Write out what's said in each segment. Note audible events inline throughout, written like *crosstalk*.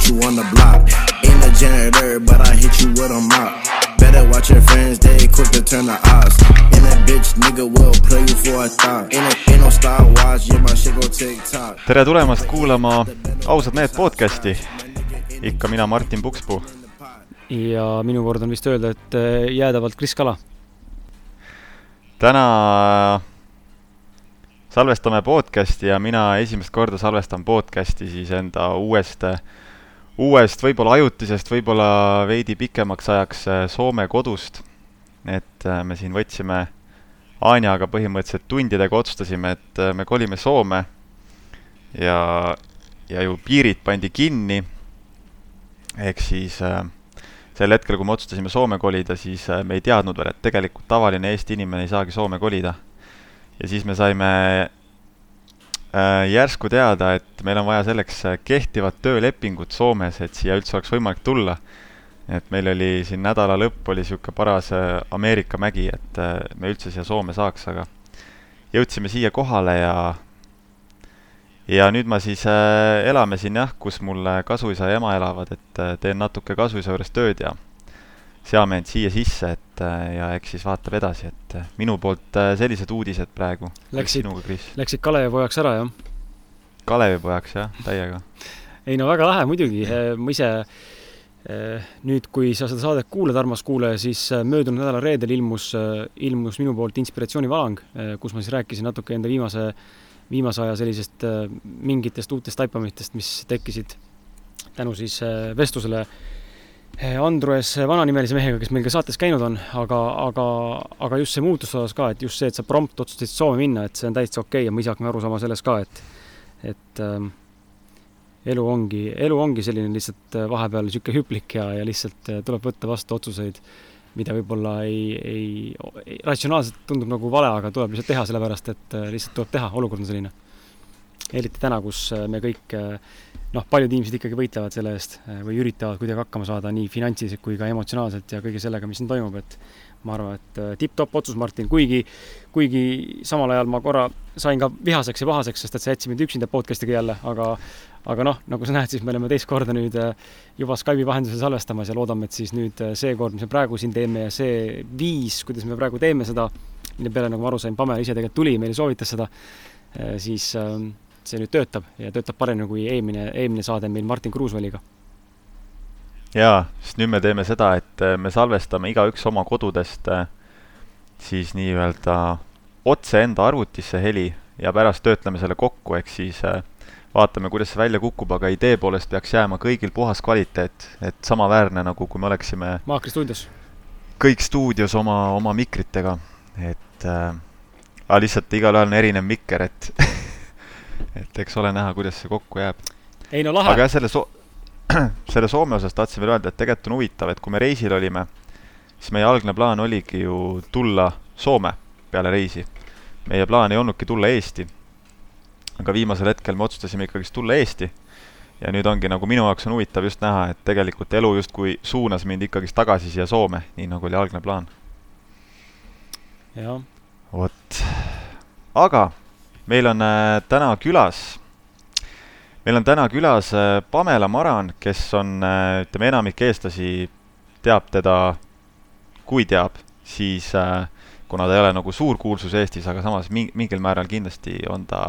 put you on the block. Ain't a janitor, but I hit you with a mop. Better watch your friends, they quick to turn the odds. And that bitch nigga will play you for a thought. Ain't no, ain't no Star Wars, yeah, my shit go TikTok. tere tulemast kuulama ausad mehed podcasti. ikka mina, Martin Pukspuu. ja minu kord on vist öelda, et äh, jäädavalt Kris Kala. täna salvestame podcasti ja mina esimest korda salvestan podcasti siis enda uuest, uuest, võib-olla ajutisest, võib-olla veidi pikemaks ajaks äh, Soome kodust. et äh, me siin võtsime Anjaga põhimõtteliselt tundidega otsustasime, et äh, me kolime Soome ja, ja ju piirid pandi kinni. ehk siis äh, sel hetkel, kui me otsustasime Soome kolida, siis äh, me ei teadnud veel, et tegelikult tavaline Eesti inimene ei saagi Soome kolida ja siis me saime järsku teada, et meil on vaja selleks äh, kehtivat töölepingut Soomes, et siia üldse oleks võimalik tulla. et meil oli siin nädala lõpp oli niisugune paras äh, Ameerika mägi, et äh, me üldse siia Soome saaks, aga jõudsime siia kohale ja ja nüüd ma siis äh, elame siin jah, kus mul äh, kasuisa ja ema elavad, et äh, teen natuke kasuisa juures tööd ja seame end siia sisse, et äh, ja eks siis vaatab edasi, et äh, minu poolt äh, sellised uudised praegu. Läksid-? Läksid Kalevipojaks ära, jah? Kalevipojaks jah, täiega. *laughs* ei no väga lahe muidugi, ma ise eh, nüüd, kui sa seda saadet kuulad, armas kuulaja, siis eh, möödunud nädala reedel ilmus, ilmus minu poolt inspiratsioonivalang, kus ma siis rääkisin natuke enda viimase, viimase aja sellisest eh, mingitest uutest taipamitest, mis tekkisid tänu siis eh, vestlusele eh, Andrus vananimelise mehega, kes meil ka saates käinud on, aga, aga, aga just see muutuste osas ka, et just see, et sa prompt otsustasid Soome minna, et see on täitsa okei okay ja ma ise hakkan aru saama sellest ka, et, et ähm, elu ongi, elu ongi selline lihtsalt äh, vahepeal niisugune hüplik ja, ja lihtsalt äh, tuleb võtta vastu otsuseid, mida võib-olla ei, ei, ei, ratsionaalselt tundub nagu vale, aga tuleb lihtsalt teha, sellepärast et äh, lihtsalt tuleb teha, olukord on selline. eriti täna, kus me kõik äh, noh, paljud inimesed ikkagi võitlevad selle eest äh, või üritavad kuidagi hakkama saada nii finantsiliselt kui ka emotsionaalselt ja kõige sellega, mis siin toimub, et ma arvan, et äh, tipp-topp otsus, Martin, kuigi, kuigi samal ajal ma korra sain ka vihaseks ja pahaseks, sest et sa jätsid mind üksinda podcast'iga jälle, aga aga noh, nagu sa näed, siis me oleme teist korda nüüd äh, juba Skype'i vahendusel salvestamas ja loodame, et siis nüüd äh, see kord, mis me praegu siin teeme ja see viis, kuidas me praegu teeme seda, mille peale, nagu ma aru sain, Pamela ise tegelikult tuli, meile soovitas seda, siis ähm, see nüüd töötab ja töötab paremini kui eelmine, eelmine saade meil Martin Kruusvaliga. jaa, sest nüüd me teeme seda, et äh, me salvestame igaüks oma kodudest äh, siis nii-öelda otse enda arvutisse heli ja pärast töötleme selle kokku, ehk siis äh, vaatame, kuidas see välja kukub, aga idee poolest peaks jääma kõigil puhas kvaliteet, et samaväärne nagu kui me oleksime Maakri stuudios. kõik stuudios oma, oma mikritega, et äh, aga lihtsalt igalühel on erinev mikker, et *laughs* et eks ole näha, kuidas see kokku jääb. ei no lahe aga jah, selle so-, *clears throat* selle Soome osas tahtsin veel öelda, et tegelikult on huvitav, et kui me reisil olime, siis meie algne plaan oligi ju tulla Soome peale reisi. meie plaan ei olnudki tulla Eesti. aga viimasel hetkel me otsustasime ikkagist tulla Eesti. ja nüüd ongi nagu minu jaoks on huvitav just näha, et tegelikult elu justkui suunas mind ikkagist tagasi siia Soome, nii nagu oli algne plaan. jah, vot, aga meil on äh, täna külas, meil on täna külas äh, Pamela Maran, kes on äh,, ütleme, enamik eestlasi teab teda, kui teab, siis kuna ta ei ole nagu suur kuulsus Eestis, aga samas mi-, mingil määral kindlasti on ta,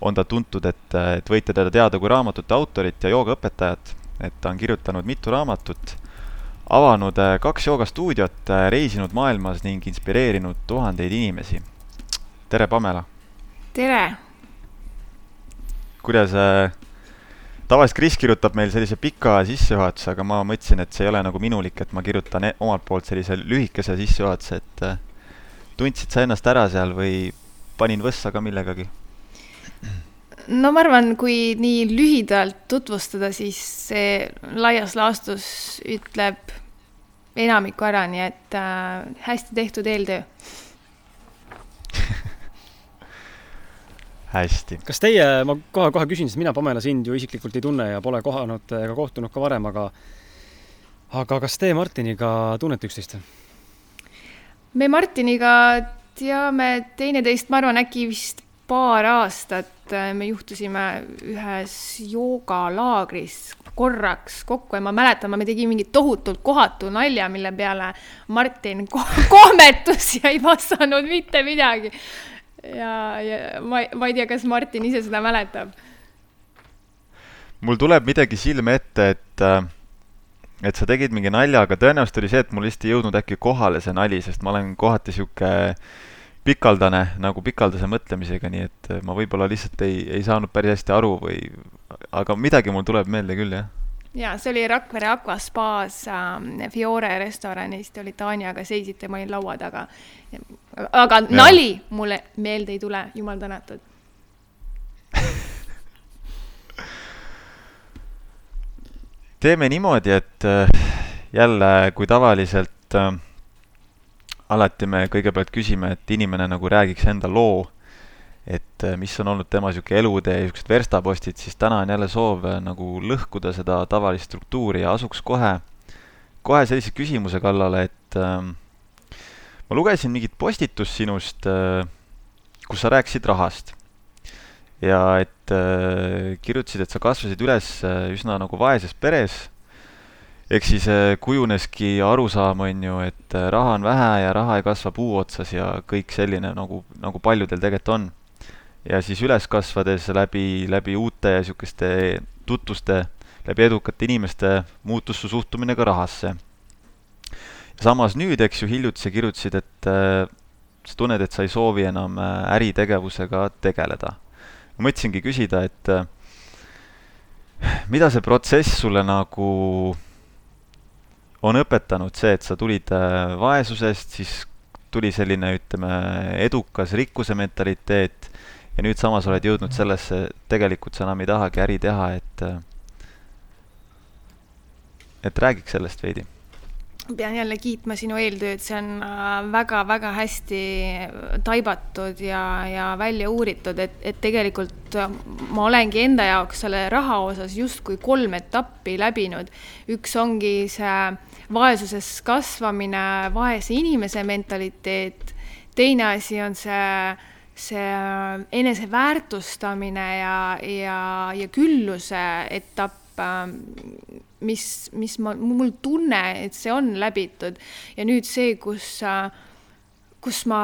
on ta tuntud, et, et võite teda teada kui raamatute autorit ja joogaõpetajat, et ta on kirjutanud mitu raamatut, avanud kaks joogastuudiot, reisinud maailmas ning inspireerinud tuhandeid inimesi. tere, Pamela! Tere! kuidas äh, tavaliselt Kris kirjutab meil sellise pika sissejuhatuse, aga ma mõtlesin, et see ei ole nagu minulik, et ma kirjutan e omalt poolt sellise lühikese sissejuhatuse, et äh, tundsid sa ennast ära seal või panin võssa ka millegagi? no ma arvan, kui nii lühidalt tutvustada, siis see laias laastus ütleb enamiku ära, nii et äh, hästi tehtud eeltöö. *laughs* hästi. kas teie, ma kohe-kohe küsin, sest mina, Pamela, sind ju isiklikult ei tunne ja pole kohanud ega kohtunud ka varem, aga aga kas te Martiniga tunnete üksteist? me Martiniga teame teineteist, ma arvan, äkki vist paar aastat me juhtusime ühes joogalaagris korraks kokku ja ma mäletan, ma tegin mingi tohutult kohatu nalja, mille peale Martin ko *laughs* kohmetus ja ei vastanud mitte midagi. Ja, ja ma, ma ei tea, kas Martin ise seda mäletab. mul tuleb midagi silme ette, et äh, et sa tegid mingi nalja, aga tõenäoliselt oli see, et mul lihtsalt ei jõudnud äkki kohale see nali, sest ma olen kohati sihuke pikaldane nagu pikaldase mõtlemisega, nii et ma võib-olla lihtsalt ei, ei saanud päris hästi aru või, aga midagi mul tuleb meelde küll, jah ja see oli Rakvere Aquaspaas äh, Fiore restoranis, te olite Anjaga, seisite, ma olin laua taga. aga ja. nali mulle meelde ei tule, jumal tänatud *laughs* teeme niimoodi, et äh, jälle, kui tavaliselt äh, alati me kõigepealt küsime, et inimene nagu räägiks enda loo, et äh, mis on olnud tema niisugune elutee niisugused verstapostid, siis täna on jälle soov äh, nagu lõhkuda seda tavalist struktuuri ja asuks kohe, kohe sellise küsimuse kallale, et äh, ma lugesin mingit postitust sinust äh,, kus sa rääkisid rahast ja et äh, kirjutasid, et sa kasvasid üles äh, üsna nagu vaeses peres. ehk siis äh, kujuneski arusaam, on ju, et raha on vähe ja raha ei kasva puu otsas ja kõik selline nagu, nagu paljudel tegelikult on. Ja siis üles kasvades läbi, läbi uute ja niisuguste tutvuste, läbi edukate inimeste muutus su suhtumine ka rahasse. samas nüüd, eks ju, hiljuti sa kirjutasid, et äh, sa tunned, et sa ei soovi enam äh, äritegevusega tegeleda ma mõtlesingi küsida, et äh, mida see protsess sulle nagu on õpetanud, see, et sa tulid äh, vaesusest, siis tuli selline, ütleme, edukas rikkuse mentaliteet ja nüüd samas oled jõudnud sellesse, tegelikult sa enam ei tahagi äri teha, et äh, et räägiks sellest veidi pean jälle kiitma sinu eeltööd, see on väga-väga äh, hästi taibatud ja, ja välja uuritud, et, et tegelikult äh, ma olengi enda jaoks selle raha osas justkui kolm etappi läbinud. üks ongi see vaesuses kasvamine, vaese inimese mentaliteet, teine asi on see, see eneseväärtustamine ja, ja, ja külluse etapp, mis, mis ma, mul tunne, et see on läbitud ja nüüd see, kus, kus ma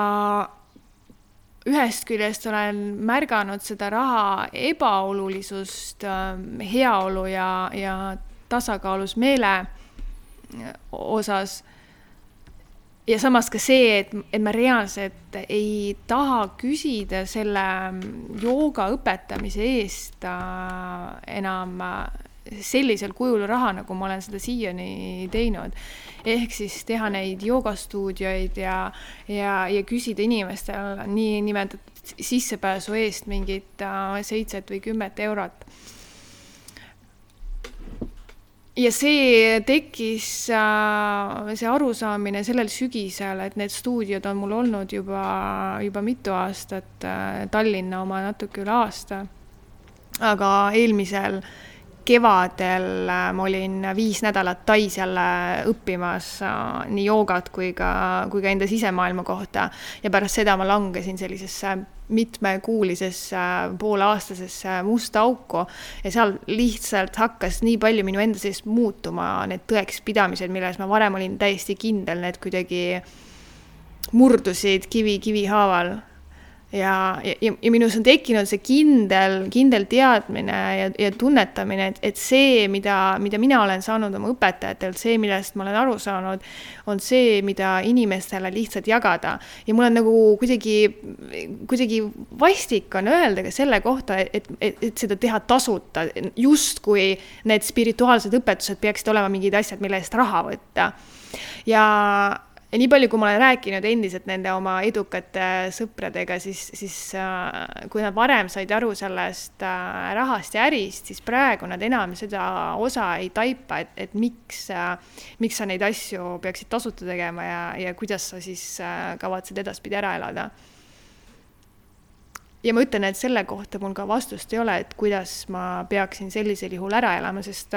ühest küljest olen märganud seda raha ebaolulisust, heaolu ja, ja tasakaalus meele osas. Ja samas ka see, et, et ma reaalselt ei taha küsida selle jooga õpetamise eest enam sellisel kujul raha, nagu ma olen seda siiani teinud. ehk siis teha neid joogastuudioid ja, ja, ja küsida inimestel niinimetatud sissepääsu eest mingit äh, seitset või kümmet eurot. Ja see tekkis, äh, see arusaamine sellel sügisel, et need stuudiod on mul olnud juba, juba mitu aastat, äh, Tallinna oma natuke üle aasta. aga eelmisel kevadel äh, ma olin viis nädalat Tais jälle õppimas nii joogat kui ka, kui ka enda sisemaailma kohta ja pärast seda ma langesin sellisesse mitmekuulisesse pooleaastasesse musta auku ja seal lihtsalt hakkas nii palju minu enda sees muutuma need tõekspidamised, milles ma varem olin täiesti kindel, need kuidagi murdusid kivi kivi haaval ja, ja, ja minus on tekkinud see kindel, kindel teadmine ja, ja tunnetamine, et, et see, mida, mida mina olen saanud oma õpetajatelt, see, millest ma olen aru saanud, on see, mida inimestele lihtsalt jagada. ja mul on nagu kuidagi, kuidagi vastik on öelda ka selle kohta, et, et, et seda teha tasuta, justkui need spirituaalsed õpetused peaksid olema mingid asjad, mille eest raha võtta. ja ja nii palju, kui ma olen rääkinud endiselt nende oma edukate sõpradega, siis, siis äh, kui nad varem said aru sellest äh, rahast ja ärist, siis praegu nad enam seda osa ei taipa, et, et miks, äh, miks sa neid asju peaksid tasuta tegema ja, ja kuidas sa siis kavatsed edaspidi ära elada. ja ma ütlen, et selle kohta mul ka vastust ei ole, et kuidas ma peaksin sellisel juhul ära elama, sest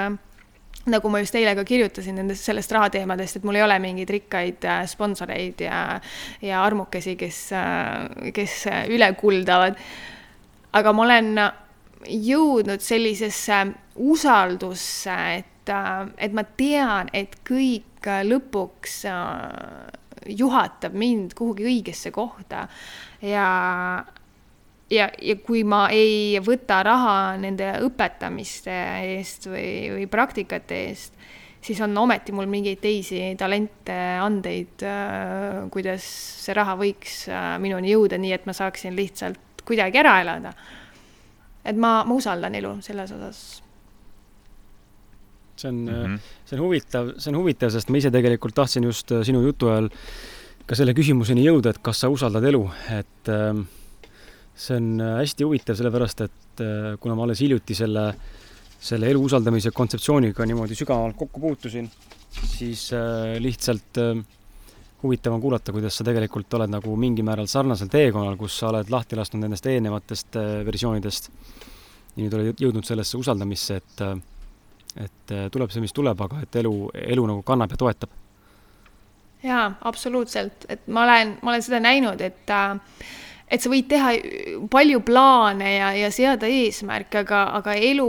nagu ma just eile ka kirjutasin nendest, sellest rahateemadest, et mul ei ole mingeid rikkaid äh, sponsoreid ja, ja armukesi, kes, äh, kes üle kuldavad. aga ma olen jõudnud sellisesse usaldusse, et, et ma tean, et kõik lõpuks juhatab mind kuhugi õigesse kohta ja ja, ja kui ma ei võta raha nende õpetamiste eest või, või praktikate eest, siis on ometi mul mingeid teisi talente, andeid, äh, kuidas see raha võiks äh, minuni jõuda, nii et ma saaksin lihtsalt kuidagi ära elada. et ma, ma usaldan elu selles osas. see on mm, -hmm. see on huvitav, see on huvitav, sest ma ise tegelikult tahtsin just sinu jutu ajal ka selle küsimuseni jõuda, et kas sa usaldad elu, et äh, see on hästi huvitav, sellepärast et äh, kuna ma alles hiljuti selle äh, selle elu usaldamise kontseptsiooniga niimoodi sügavalt kokku puutusin, siis äh, lihtsalt äh, huvitav on kuulata, kuidas sa tegelikult oled nagu mingil määral sarnasel teekonnal, kus sa oled lahti lasknud nendest eelnevatest äh, versioonidest ja nüüd oled jõudnud sellesse usaldamisse, et et tuleb see, mis tuleb, aga et elu, elu nagu kannab ja toetab. jaa, absoluutselt, et ma olen, ma olen seda näinud, et äh, et sa võid teha palju plaane ja, ja seada eesmärke, aga, aga elu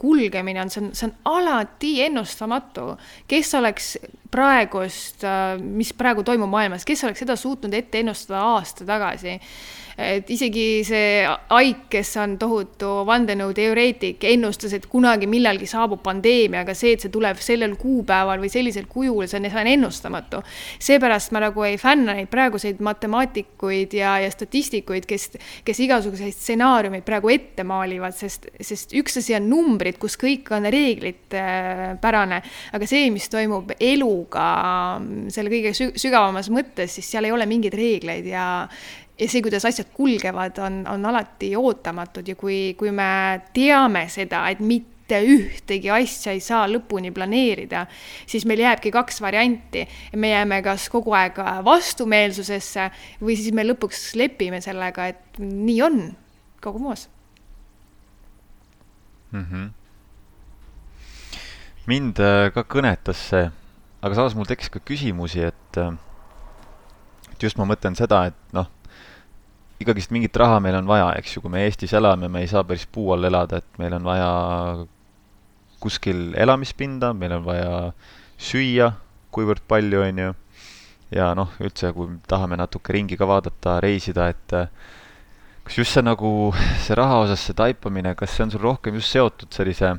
kulgemine on, see on, see on alati ennustamatu. kes oleks praegust, mis praegu toimub maailmas, kes oleks seda suutnud ette ennustada aasta tagasi? Et isegi see Aik, kes on tohutu vandenõuteoreetik, ennustas, et kunagi millalgi saabub pandeemia, aga see, et see tuleb sellel kuupäeval või sellisel kujul, see on, see on ennustamatu. seepärast ma nagu ei fänna neid praeguseid matemaatikuid ja, ja statistikuid, kes, kes igasuguseid stsenaariumeid praegu ette maalivad, sest, sest üks asi on numbrid, kus kõik on reeglitepärane, aga see, mis toimub eluga selle kõige sügavamas mõttes, siis seal ei ole mingeid reegleid ja ja see, kuidas asjad kulgevad, on, on alati ootamatud ja kui, kui me teame seda, et mitte ühtegi asja ei saa lõpuni planeerida, siis meil jääbki kaks varianti. me jääme kas kogu aeg vastumeelsusesse või siis me lõpuks lepime sellega, et nii on kogu moos mm. -hmm. mind äh, ka kõnetas see, aga samas mul tekkis ka küsimusi, et, äh, et just ma mõtlen seda, et noh ikkagist mingit raha meil on vaja, eks ju, kui me Eestis elame, me ei saa päris puu all elada, et meil on vaja kuskil elamispinda, meil on vaja süüa, kuivõrd palju, on ju, ja noh, üldse, kui tahame natuke ringi ka vaadata, reisida, et kas just see nagu, see raha osas see taipamine, kas see on sul rohkem just seotud sellise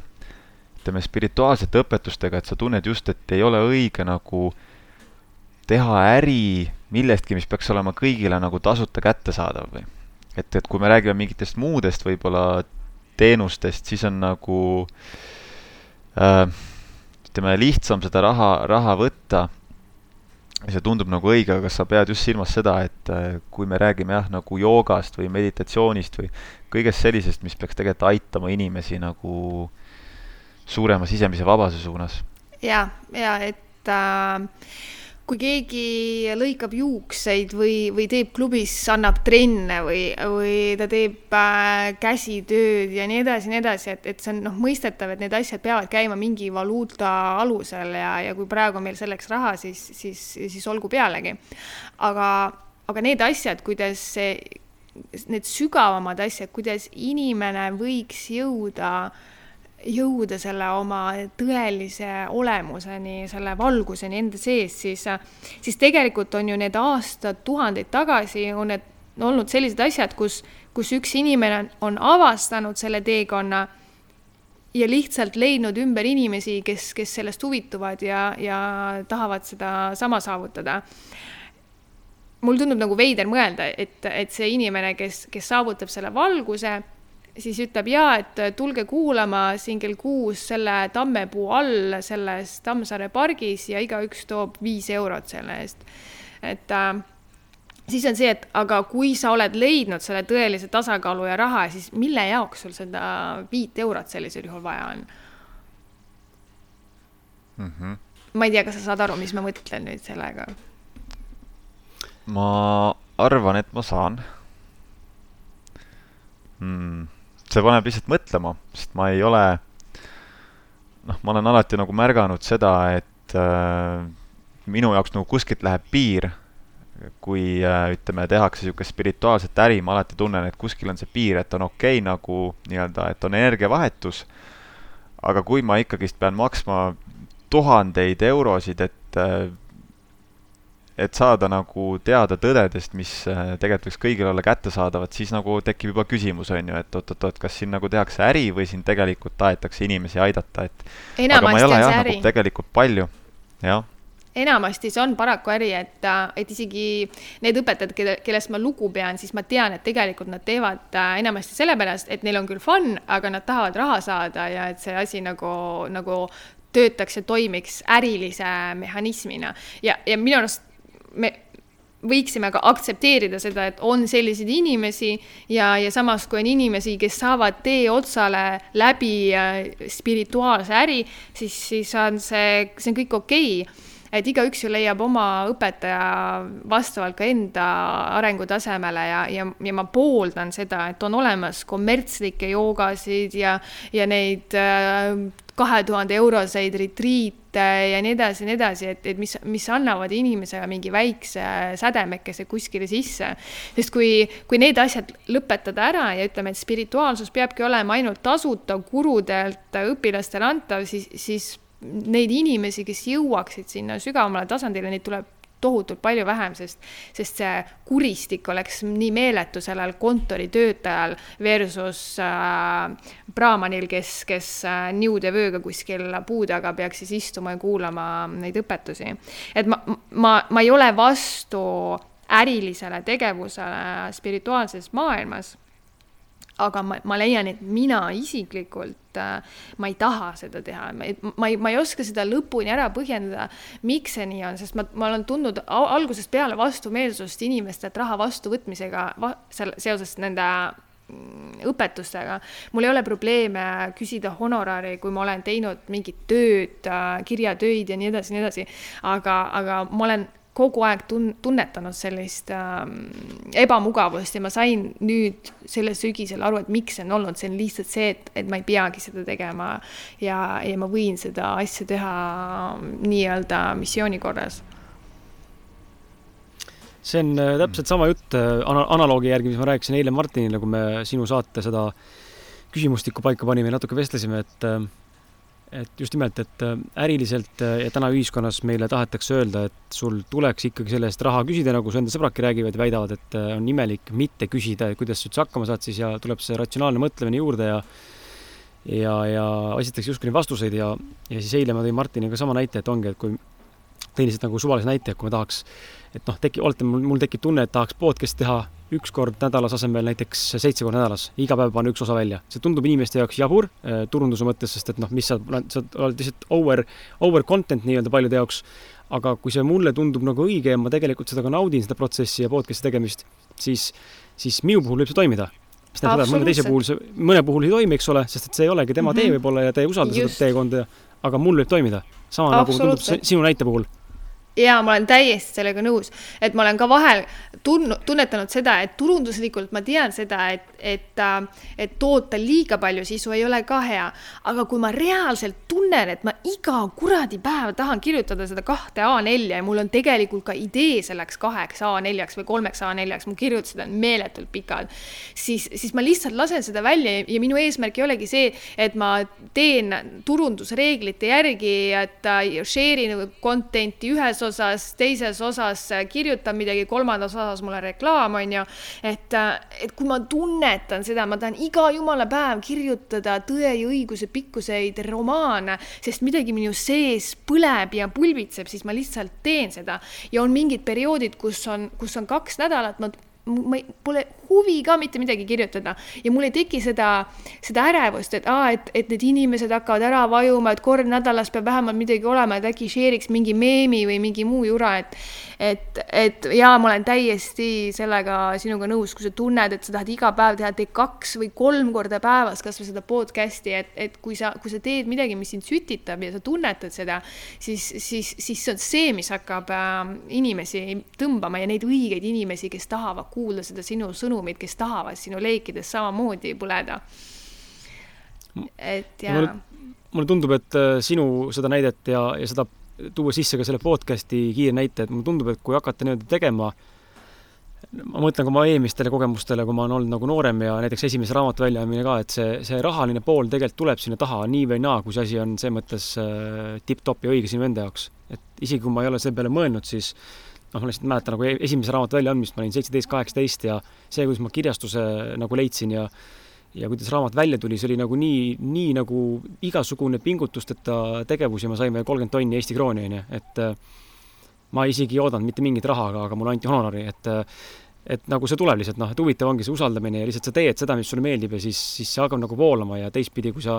ütleme, spirituaalsete õpetustega, et sa tunned just, et ei ole õige nagu teha äri millestki, mis peaks olema kõigile nagu tasuta kättesaadav või? et, et kui me räägime mingitest muudest võib-olla teenustest, siis on nagu äh, ütleme, lihtsam seda raha, raha võtta see tundub nagu õige, aga sa pead just silmas seda, et äh, kui me räägime jah, nagu joogast või meditatsioonist või kõigest sellisest, mis peaks tegelikult aitama inimesi nagu suurema sisemise vabaduse suunas? ja, ja et äh, kui keegi lõikab juukseid või, või teeb klubis, annab trenne või, või ta teeb äh, käsitööd ja nii edasi ja nii edasi, et, et see on noh, mõistetav, et need asjad peavad käima mingi valuuta alusel ja, ja kui praegu on meil selleks raha, siis, siis, siis olgu pealegi. aga, aga need asjad, kuidas see, need sügavamad asjad, kuidas inimene võiks jõuda äh, jõuda selle oma tõelise olemuseni, selle valguseni enda sees, siis, siis tegelikult on ju need aastad, tuhandeid tagasi on need olnud sellised asjad, kus, kus üks inimene on avastanud selle teekonna ja lihtsalt leidnud ümber inimesi, kes, kes sellest huvituvad ja, ja tahavad sedasama saavutada. Mul tundub nagu veider mõelda, et, et see inimene, kes, kes saavutab selle valguse siis ütleb jaa, et tulge kuulama siin kell kuus selle tammepuu all selles Tammsaare pargis ja igaüks toob viis eurot selle eest. et äh, siis on see, et aga kui sa oled leidnud selle tõelise tasakaalu ja raha, siis mille jaoks sul seda viit eurot sellisel juhul vaja on mm? -hmm. ma ei tea, kas sa saad aru, mis ma mõtlen nüüd sellega? ma arvan, et ma saan hmm see paneb lihtsalt mõtlema, sest ma ei ole, noh, ma olen alati nagu märganud seda, et äh, minu jaoks nagu kuskilt läheb piir, kui äh, ütleme, tehakse niisugust spirituaalset äri, ma alati tunnen, et kuskil on see piir, et on okei okay, nagu nii-öelda, et on energiavahetus, aga kui ma ikkagist pean maksma tuhandeid eurosid, et äh, et saada nagu teada tõdedest, mis äh, tegelikult võiks kõigile olla kättesaadavad, siis nagu tekib juba küsimus, on ju, et oot-oot-oot, kas siin nagu tehakse äri või siin tegelikult tahetakse inimesi aidata, et enamasti on see nagu äri nagu. tegelikult palju, jah enamasti see on paraku äri, et, et isegi need õpetajad, kelle, kellest ma lugu pean, siis ma tean, et tegelikult nad teevad äh, enamasti sellepärast, et neil on küll fun, aga nad tahavad raha saada ja et see asi nagu, nagu töötaks ja toimiks ärilise mehhanismina ja, ja minu arust me võiksime ka aktsepteerida seda, et on selliseid inimesi ja, ja samas, kui on inimesi, kes saavad tee otsale läbi äh, spirituaalse äri, siis, siis on see, see on kõik okei. Okay et igaüks ju leiab oma õpetaja vastavalt ka enda arengutasemele ja, ja, ja ma pooldan seda, et on olemas kommertslikke joogasid ja, ja neid äh, kahe tuhande euroseid retriite ja nii edasi ja nii edasi, et, et mis, mis annavad inimesele mingi väikse sädemekese kuskile sisse. sest kui, kui need asjad lõpetada ära ja ütleme, et spirituaalsus peabki olema ainult tasuta gurudelt õpilastele antav, siis, siis neid inimesi, kes jõuaksid sinna sügavamale tasandile, neid tuleb tohutult palju vähem, sest, sest see kuristik oleks nii meeletu sellel kontoritöötajal versus äh, braamanil, kes, kes äh, niude vööga kuskil puu taga peaks siis istuma ja kuulama neid õpetusi. et ma, ma, ma ei ole vastu ärilisele tegevusele spirituaalses maailmas aga ma, ma leian, et mina isiklikult äh, ma ei taha seda teha, ma ei, ma ei, ma ei oska seda lõpuni ära põhjendada, miks see nii on, sest ma, ma olen tundnud algusest peale vastumeelsust inimestelt raha vastuvõtmisega va, seal seoses nende mm, õpetustega. mul ei ole probleeme küsida honorari, kui ma olen teinud mingit tööd, äh, kirjatöid ja nii edasi, nii edasi. aga, aga ma olen kogu aeg tun-, tunnetanud sellist äh, ebamugavust ja ma sain nüüd sellel sügisel aru, et miks see on olnud, see on lihtsalt see, et, et ma ei peagi seda tegema ja, ja ma võin seda asja teha nii-öelda missiooni korras. See on äh, täpselt sama jutt äh, ana-, analoogi järgi, mis ma rääkisin eile Martinile, kui me sinu saate seda küsimustikku paika panime ja natuke vestlesime, et äh, et just nimelt, et äh, äriliselt äh, ja täna ühiskonnas meile tahetakse öelda, et sul tuleks ikkagi selle eest raha küsida, nagu su enda sõbradki räägivad ja väidavad, et äh, on imelik mitte küsida, kuidas sa üldse hakkama saad siis ja tuleb see ratsionaalne mõtlemine juurde ja ja, ja esitatakse justkui neid vastuseid ja, ja siis eile ma tõin Martiniga sama näite, et ongi, et kui tõin lihtsalt nagu suvalise näite, et kui ma tahaks, et noh, teki-, oletame, mul, mul tekib tunne, et tahaks podcast'i teha üks kord nädalas asemel näiteks seitse korda nädalas, iga päev panen üks osa välja. see tundub inimeste jaoks jabur äh, turunduse mõttes, sest et noh, mis sa, sa oled lihtsalt over, over content nii-öelda paljude jaoks. aga kui see mulle tundub nagu õige ja ma tegelikult seda ka naudin, seda protsessi ja podcast'i tegemist, siis, siis minu puhul võib see toimida mis tähendab seda, et mõne teise puhul see, mõne puhul ei toimi, eks ole, sest et see ei olegi tema mm -hmm. tee võib-olla ja ta ei usalda Just. seda teekonda, aga mul võib toimida. sama nagu tundub sinu näite puhul ja ma olen täiesti sellega nõus, et ma olen ka vahel tundnud, tunnetanud seda, et turunduslikult ma tean seda, et, et, äh, et toota liiga palju sisu ei ole ka hea. aga kui ma reaalselt tunnen, et ma iga kuradi päev tahan kirjutada seda kahte A4 ja mul on tegelikult ka idee selleks kaheks A4-ks või kolmeks A4-ks, mu kirjutused on meeletult pikad, siis, siis ma lihtsalt lasen seda välja ja minu eesmärk ei olegi see, et ma teen turundusreeglite järgi, et äh, share in content'i ühes osas, teises osas kirjutan midagi, kolmandas osas mul on reklaam, on ju. et, et kui ma tunnetan seda, ma tahan iga jumala päev kirjutada Tõe ja õiguse pikkuseid romaane, sest midagi minu sees põleb ja pulbitseb, siis ma lihtsalt teen seda. ja on mingid perioodid, kus on, kus on kaks nädalat, ma ma ei, pole huvi ka mitte midagi kirjutada. Ja mul ei teki seda, seda ärevust, et aa, et, et need inimesed hakkavad ära vajuma, et kord nädalas peab vähemalt midagi olema, et äkki share'iks mingi meemi või mingi muu jura, et et, et jaa, ma olen täiesti sellega sinuga nõus, kui sa tunned, et sa tahad iga päev teha, tee kaks või kolm korda päevas kasvõi seda podcast'i, et, et kui sa, kui sa teed midagi, mis sind sütitab ja sa tunnetad seda, siis, siis, siis see on see, mis hakkab äh, inimesi tõmbama ja neid õigeid inimesi, kes tahavad kuulda seda sinu sõnumit, kes tahavad sinu leikides samamoodi põleda. et ja mulle, mulle tundub, et äh, sinu seda näidet ja, ja seda tuua sisse ka selle podcast'i kiire näite, et mulle tundub, et kui hakata nii-öelda tegema ma mõtlen ka oma eelmistele kogemustele, kui ma olen olnud nagu noorem ja näiteks esimese raamatu väljaandmine ka, et see, see rahaline pool tegelikult tuleb sinna taha nii või naa, kui see asi on selles mõttes äh, tipp-topp ja õige sinu enda jaoks. et isegi kui ma ei ole selle peale mõelnud, siis noh, ma lihtsalt mäletan nagu e-, esimese raamatu väljaandmist, ma olin seitseteist, kaheksateist ja see, kuidas ma kirjastuse nagu leidsin ja ja kuidas raamat välja tuli, see oli nagu nii, nii nagu igasugune pingutusteta tegevus ja me saime kolmkümmend tonni Eesti krooni, onju, et äh, ma isegi ei oodanud mitte mingit raha, aga, aga mulle anti honorari, et et nagu see tuleb lihtsalt noh, et huvitav ongi see usaldamine ja lihtsalt sa teed seda, mis sulle meeldib ja siis, siis see hakkab nagu voolama ja teistpidi, kui sa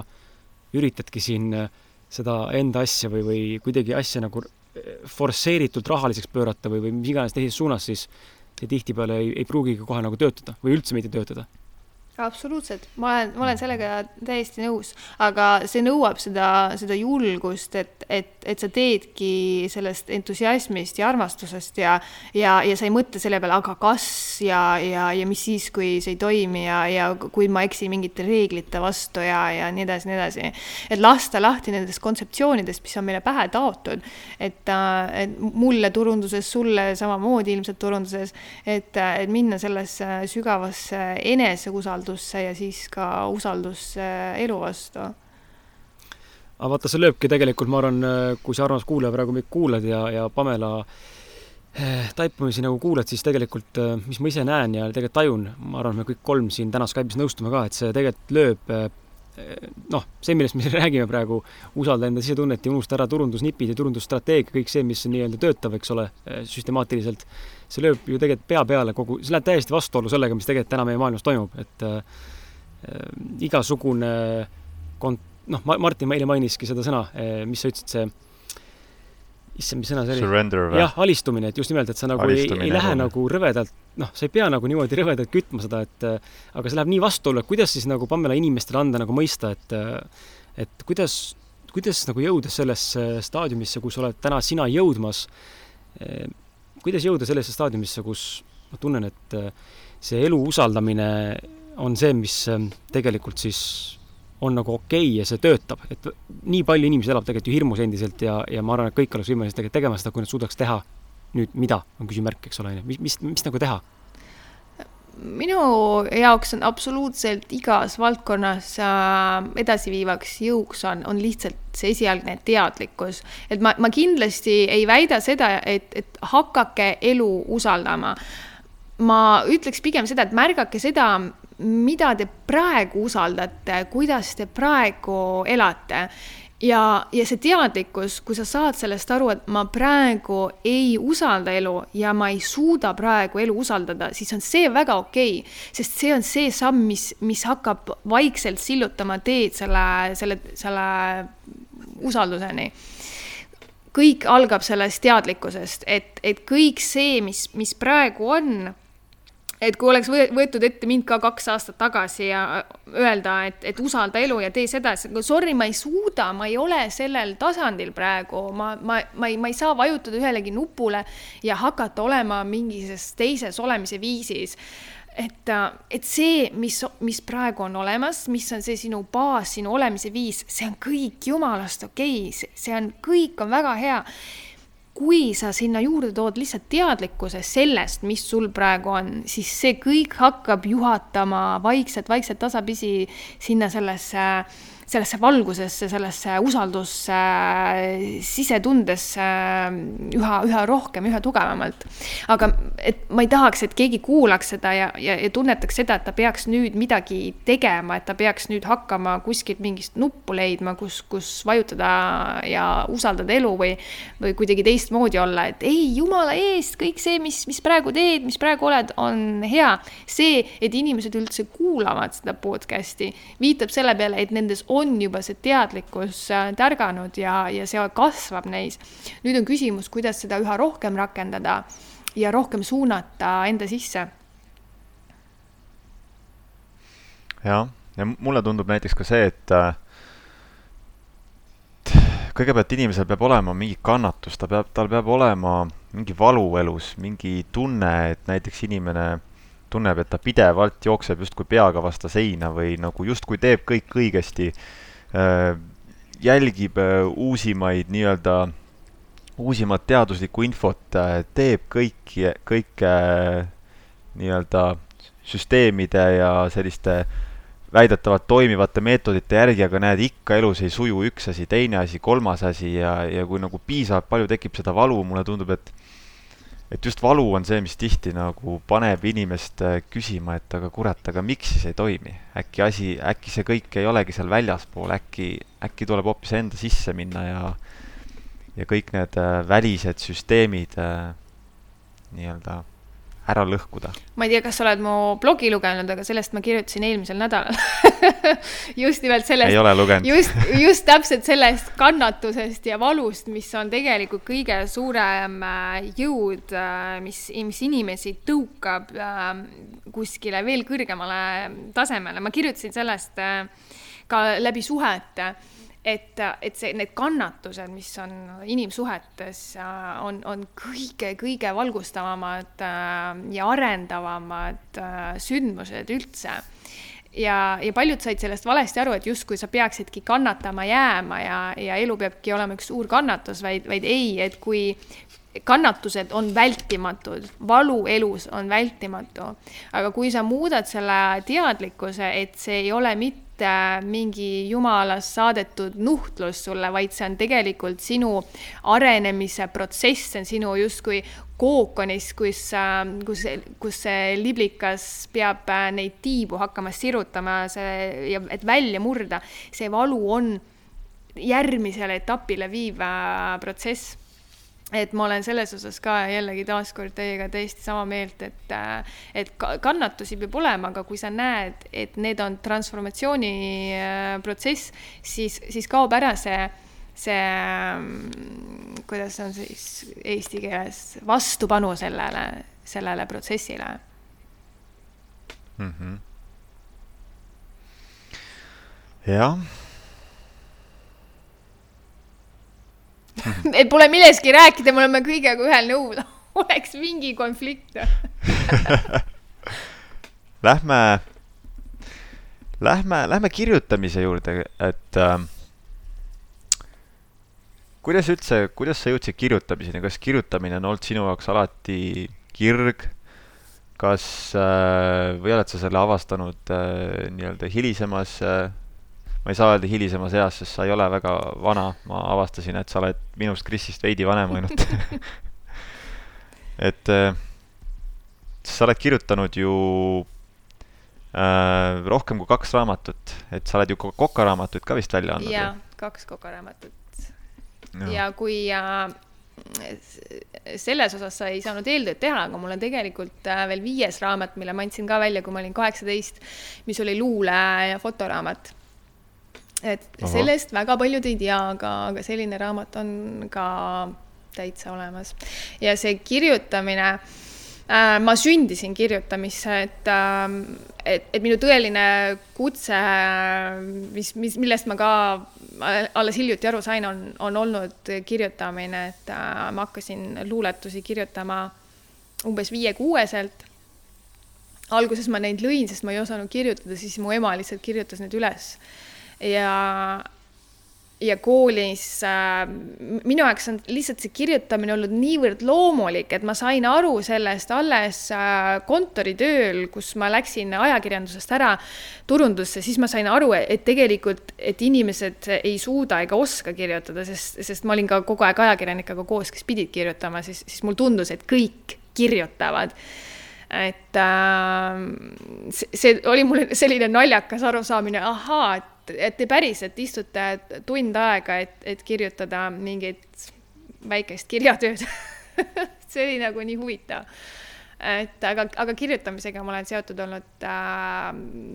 üritadki siin seda enda asja või, või kuidagi asja nagu forsseeritult rahaliseks pöörata või, või mis iganes teises suunas, siis see tihtipeale ei, ei pruugigi kohe nagu töötada või üldse mitte töötada absoluutselt, ma olen, ma olen sellega täiesti nõus, aga see nõuab seda, seda julgust, et, et, et sa teedki sellest entusiasmist ja armastusest ja, ja, ja sa ei mõtle selle peale, aga kas ja, ja, ja mis siis, kui see ei toimi ja, ja kui ma eksin mingite reeglite vastu ja, ja nii edasi, nii edasi. et lasta lahti nendest kontseptsioonidest, mis on meile pähe taotud, et, et mulle turunduses, sulle samamoodi ilmselt turunduses, et, et minna sellesse sügavasse eneseusaldusse usaldusse ja siis ka usaldusse elu vastu. aga vaata, see lööbki tegelikult, ma arvan, kui sa, armas kuulaja, praegu meid kuulad ja, ja Pamela eh, taipamisi nagu kuulad, siis tegelikult, eh, mis ma ise näen ja tegelikult tajun, ma arvan, me kõik kolm siin täna Skype'is nõustume ka, et see tegelikult lööb eh, noh, see, millest me *laughs* räägime praegu, usalda enda sisetunnet ja unusta ära turundusnipid ja turundusstrateegia, kõik see, mis nii-öelda töötab, eks ole, süstemaatiliselt see lööb ju tegelikult pea peale kogu, see läheb täiesti vastuollu sellega, mis tegelikult täna meie maailmas toimub, et äh, igasugune kont-, noh, Martin eile mainiski seda sõna, äh, mis sa ütlesid, see issand, mis sõna see oli? jah, alistumine, et just nimelt, et sa nagu ei, ei lähe nagu rõvedalt, noh, sa ei pea nagu niimoodi rõvedalt kütma seda, et äh, aga see läheb nii vastuollu, et kuidas siis nagu Pamela inimestele anda nagu mõista, et äh, et kuidas, kuidas nagu jõuda sellesse staadiumisse, kus oled täna sina jõudmas äh, kuidas jõuda sellesse staadiumisse, kus ma tunnen, et äh, see elu usaldamine on see, mis ähm, tegelikult siis on nagu okei okay ja see töötab, et nii palju inimesi elab tegelikult ju hirmus endiselt ja, ja ma arvan, et kõik oleks võimelised tegelikult tegema seda, kui nad suudaks teha nüüd mida, on küsimärk, eks ole, on ju, mis, mis, mis nagu teha minu jaoks on absoluutselt igas valdkonnas äh, edasiviivaks jõuks on, on lihtsalt see esialgne teadlikkus. et ma, ma kindlasti ei väida seda, et, et hakake elu usaldama. ma ütleks pigem seda, et märgake seda, mida te praegu usaldate, kuidas te praegu elate ja, ja see teadlikkus, kui sa saad sellest aru, et ma praegu ei usalda elu ja ma ei suuda praegu elu usaldada, siis on see väga okei. Okay,, sest see on see samm, mis, mis hakkab vaikselt sillutama teed selle, selle, selle usalduseni. Kõik algab sellest teadlikkusest, et, et kõik see, mis, mis praegu on et kui oleks võetud ette mind ka kaks aastat tagasi ja öelda, et, et usalda elu ja tee seda, sorry, ma ei suuda, ma ei ole sellel tasandil praegu, ma, ma, ma ei, ma ei saa vajutada ühelegi nupule ja hakata olema mingis teises olemise viisis et, et see, mis, mis praegu on olemas, mis on see sinu baas, sinu olemise viis, see on kõik jumalast okei okay., see on, kõik on väga hea kui sa sinna juurde tood lihtsalt teadlikkuse sellest, mis sul praegu on, siis see kõik hakkab juhatama vaikselt, vaikselt tasapisi sinna sellesse äh, sellesse valgusesse, sellesse usaldusse, sisetundesse üha, üha rohkem, üha tugevamalt. aga et ma ei tahaks, et keegi kuulaks seda ja, ja, ja tunnetaks seda, et ta peaks nüüd midagi tegema, et ta peaks nüüd hakkama kuskilt mingist nuppu leidma, kus, kus vajutada ja usaldada elu või, või kuidagi teistmoodi olla, et ei, jumala eest, kõik see, mis, mis praegu teed, mis praegu oled, on hea. see, et inimesed üldse kuulavad seda podcast'i, viitab selle peale, et nendes on on juba see teadlikkus äh, tärganud ja, ja see kasvab neis. nüüd on küsimus, kuidas seda üha rohkem rakendada ja rohkem suunata enda sisse. jah, ja mulle tundub näiteks ka see, et äh, kõigepealt inimesel peab olema mingi kannatus, ta peab, tal peab olema mingi valu elus, mingi tunne, et näiteks inimene tunneb, et ta pidevalt jookseb justkui peaga vastu seina või nagu justkui teeb kõik õigesti, äh, jälgib äh, uusimaid nii-öelda, uusimat teaduslikku infot, äh, teeb kõiki, kõike nii-öelda süsteemide ja selliste väidetavalt toimivate meetodite järgi, aga näed, ikka elus ei suju üks asi, teine asi, kolmas asi ja, ja kui nagu piisavalt palju tekib seda valu, mulle tundub, et et just valu on see, mis tihti nagu paneb inimest äh, küsima, et aga kurat, aga miks siis ei toimi? äkki asi, äkki see kõik ei olegi seal väljaspool, äkki, äkki tuleb hoopis enda sisse minna ja ja kõik need äh, välised süsteemid äh, nii-öelda ära lõhkuda. ma ei tea, kas sa oled mu blogi lugenud, aga sellest ma kirjutasin eelmisel nädalal *laughs* just nimelt sellest. ei ole lugenud. just, just täpselt sellest kannatusest ja valust, mis on tegelikult kõige suurem äh, jõud, äh, mis, mis inimesi tõukab äh, kuskile veel kõrgemale tasemele. ma kirjutasin sellest ka läbi suhete et, et see, need kannatused, mis on inimsuhetes, on, on kõige-kõige valgustavamad äh, ja arendavamad äh, sündmused üldse. ja, ja paljud said sellest valesti aru, et justkui sa peaksidki kannatama jääma ja, ja elu peabki olema üks suur kannatus, vaid, vaid ei, et kui kannatused on vältimatud, valu elus on vältimatu. aga kui sa muudad selle teadlikkuse, et see ei ole mitte mitte mingi jumalast saadetud nuhtlus sulle, vaid see on tegelikult sinu arenemise protsess, see on sinu justkui kookonis, kus, kus, kus see liblikas peab neid tiibu hakkama sirutama, see et välja murda, see valu on järgmisele etapile viiv protsess et ma olen selles osas ka jällegi taaskord teiega täiesti sama meelt, et, äh, et kannatusi peab olema, aga kui sa näed, et need on transformatsiooni äh, siis, siis kaob ära see, see, mm, kuidas on siis eesti keeles, vastupanu sellele, sellele protsessile mm. -hmm. jah *laughs* et pole millestki rääkida, me oleme kõigega ühel nõul. *laughs* Oleks mingi konflikt. *laughs* Lähme, lähme, lähme kirjutamise juurde, et äh, kuidas üldse, kuidas sa jõudsid kirjutamiseni, kas kirjutamine on olnud sinu jaoks alati kirg? kas äh, või oled sa selle avastanud äh, nii-öelda hilisemas äh, ma ei saa öelda hilisemas eas, sest sa ei ole väga vana, ma avastasin, et sa oled minust, Krisist veidi vanem ainult. *laughs* Et äh, sa oled kirjutanud ju äh, rohkem kui kaks raamatut, et sa oled ju kokaraamatuid ka vist välja andnud? jaa, kaks kokaraamatut. ja kui äh, selles osas sa ei saanud eeltööd teha, aga mul on tegelikult äh, veel viies raamat, mille ma andsin ka välja, kui ma olin kaheksateist, mis oli luule- ja fotoraamat et Aha. sellest väga paljud ei tea, aga, aga selline raamat on ka täitsa olemas. ja see kirjutamine äh,, ma sündisin kirjutamisse, et äh,, et, et minu tõeline kutse, mis, mis, millest ma ka alles hiljuti aru sain, on, on olnud kirjutamine, et äh, ma hakkasin luuletusi kirjutama umbes viie-kuueselt alguses ma neid lõin, sest ma ei osanud kirjutada, siis mu ema lihtsalt kirjutas need üles ja, ja koolis äh, minu jaoks on lihtsalt see kirjutamine olnud niivõrd loomulik, et ma sain aru sellest alles äh, kontoritööl, kus ma läksin ajakirjandusest ära turundusse, siis ma sain aru, et tegelikult, et inimesed ei suuda ega oska kirjutada, sest, sest ma olin ka kogu aeg ajakirjanikega koos, kes pidid kirjutama, siis, siis mulle tundus, et kõik kirjutavad. Et äh, see, see oli mul selline naljakas arusaamine, ahaa, et et te päriselt istute tund aega, et, et kirjutada mingit väikest kirjatööd. *laughs* See oli nagu nii huvitav. et aga, aga kirjutamisega ma olen seotud olnud äh,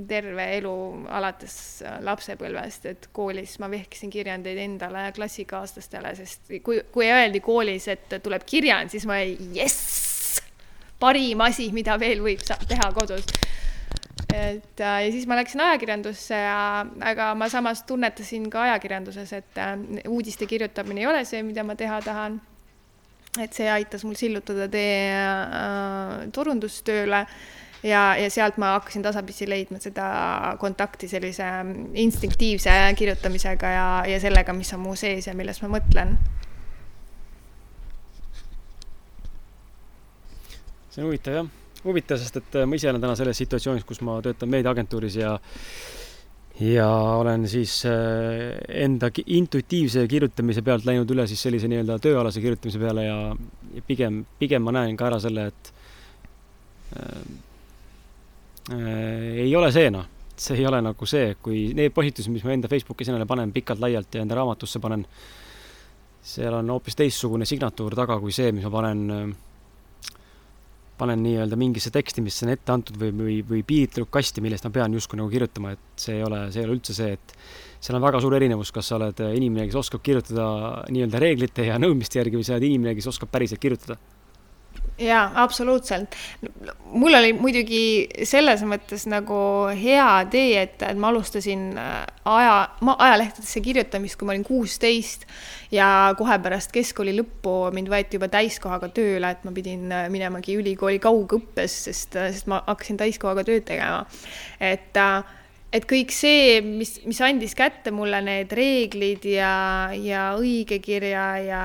terve elu alates lapsepõlvest, et koolis ma vehkisin kirjandeid endale ja klassikaaslastele, sest kui, kui öeldi koolis, et tuleb kirjand, siis ma jess, parim asi, mida veel võib teha kodus et äh, ja siis ma läksin ajakirjandusse ja, aga ma samas tunnetasin ka ajakirjanduses, et äh, uudiste kirjutamine ei ole see, mida ma teha tahan. et see aitas mul sillutada tee äh, turundustööle ja, ja sealt ma hakkasin tasapisi leidma seda kontakti sellise instinktiivse kirjutamisega ja, ja sellega, mis on mu sees ja millest ma mõtlen. see on huvitav jah huvitav, sest et ma ise olen täna selles situatsioonis, kus ma töötan meediaagentuuris ja ja olen siis äh, enda intuitiivse kirjutamise pealt läinud üle siis sellise nii-öelda tööalase kirjutamise peale ja, ja pigem, pigem ma näen ka ära selle, et äh, äh, ei ole see noh, see ei ole nagu see, kui need postitused, mis ma enda Facebooki sinna panen pikalt-laialt ja enda raamatusse panen, seal on hoopis teistsugune signatuur taga kui see, mis ma panen äh, panen nii-öelda mingisse teksti, mis on ette antud või, või, või piiritletud kasti, millest ma pean justkui nagu kirjutama, et see ei ole, see ei ole üldse see, et seal on väga suur erinevus, kas sa oled inimene, kes oskab kirjutada nii-öelda reeglite ja nõudmiste järgi või sa oled inimene, kes oskab päriselt kirjutada jaa, absoluutselt. mul oli muidugi selles mõttes nagu hea tee, et, et ma alustasin äh, aja, ajalehtedesse kirjutamist, kui ma olin kuusteist ja kohe pärast keskkooli lõppu mind võeti juba täiskohaga tööle, et ma pidin äh, minemagi ülikooli kaugõppes, sest, äh, sest ma hakkasin täiskohaga tööd tegema. et äh, et kõik see, mis, mis andis kätte mulle need reeglid ja, ja õigekirja ja,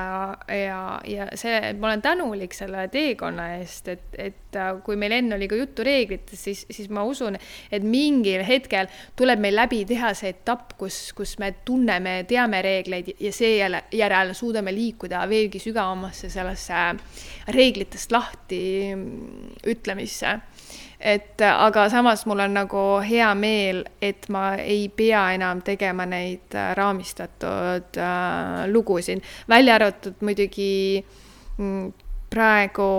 ja, ja see, ma olen tänulik selle teekonna eest, et, et äh, kui meil enne oli ka juttu reeglitest, siis, siis ma usun, et mingil hetkel tuleb meil läbi teha see etapp, kus, kus me tunneme, teame reegleid ja seejärel suudame liikuda veelgi sügavamasse sellesse reeglitest lahti ütlemisse et aga samas mul on nagu hea meel, et ma ei pea enam tegema neid äh, raamistatud äh, lugusid, välja arvatud muidugi mm, praegu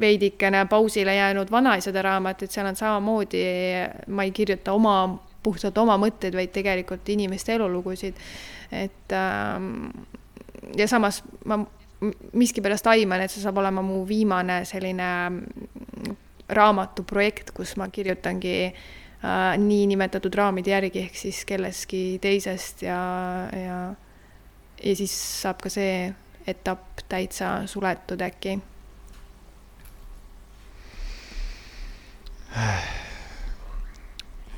veidikene pausile jäänud vanaisade raamat, et seal on samamoodi, ma ei kirjuta oma, puhtalt oma mõtteid, vaid tegelikult inimeste elulugusid. et ähm, ja samas ma miskipärast aiman, et see saab olema mu viimane selline raamatuprojekt, kus ma kirjutangi äh, niinimetatud raamide järgi ehk siis kellestki teisest ja, ja, ja siis saab ka see etapp täitsa suletud äkki.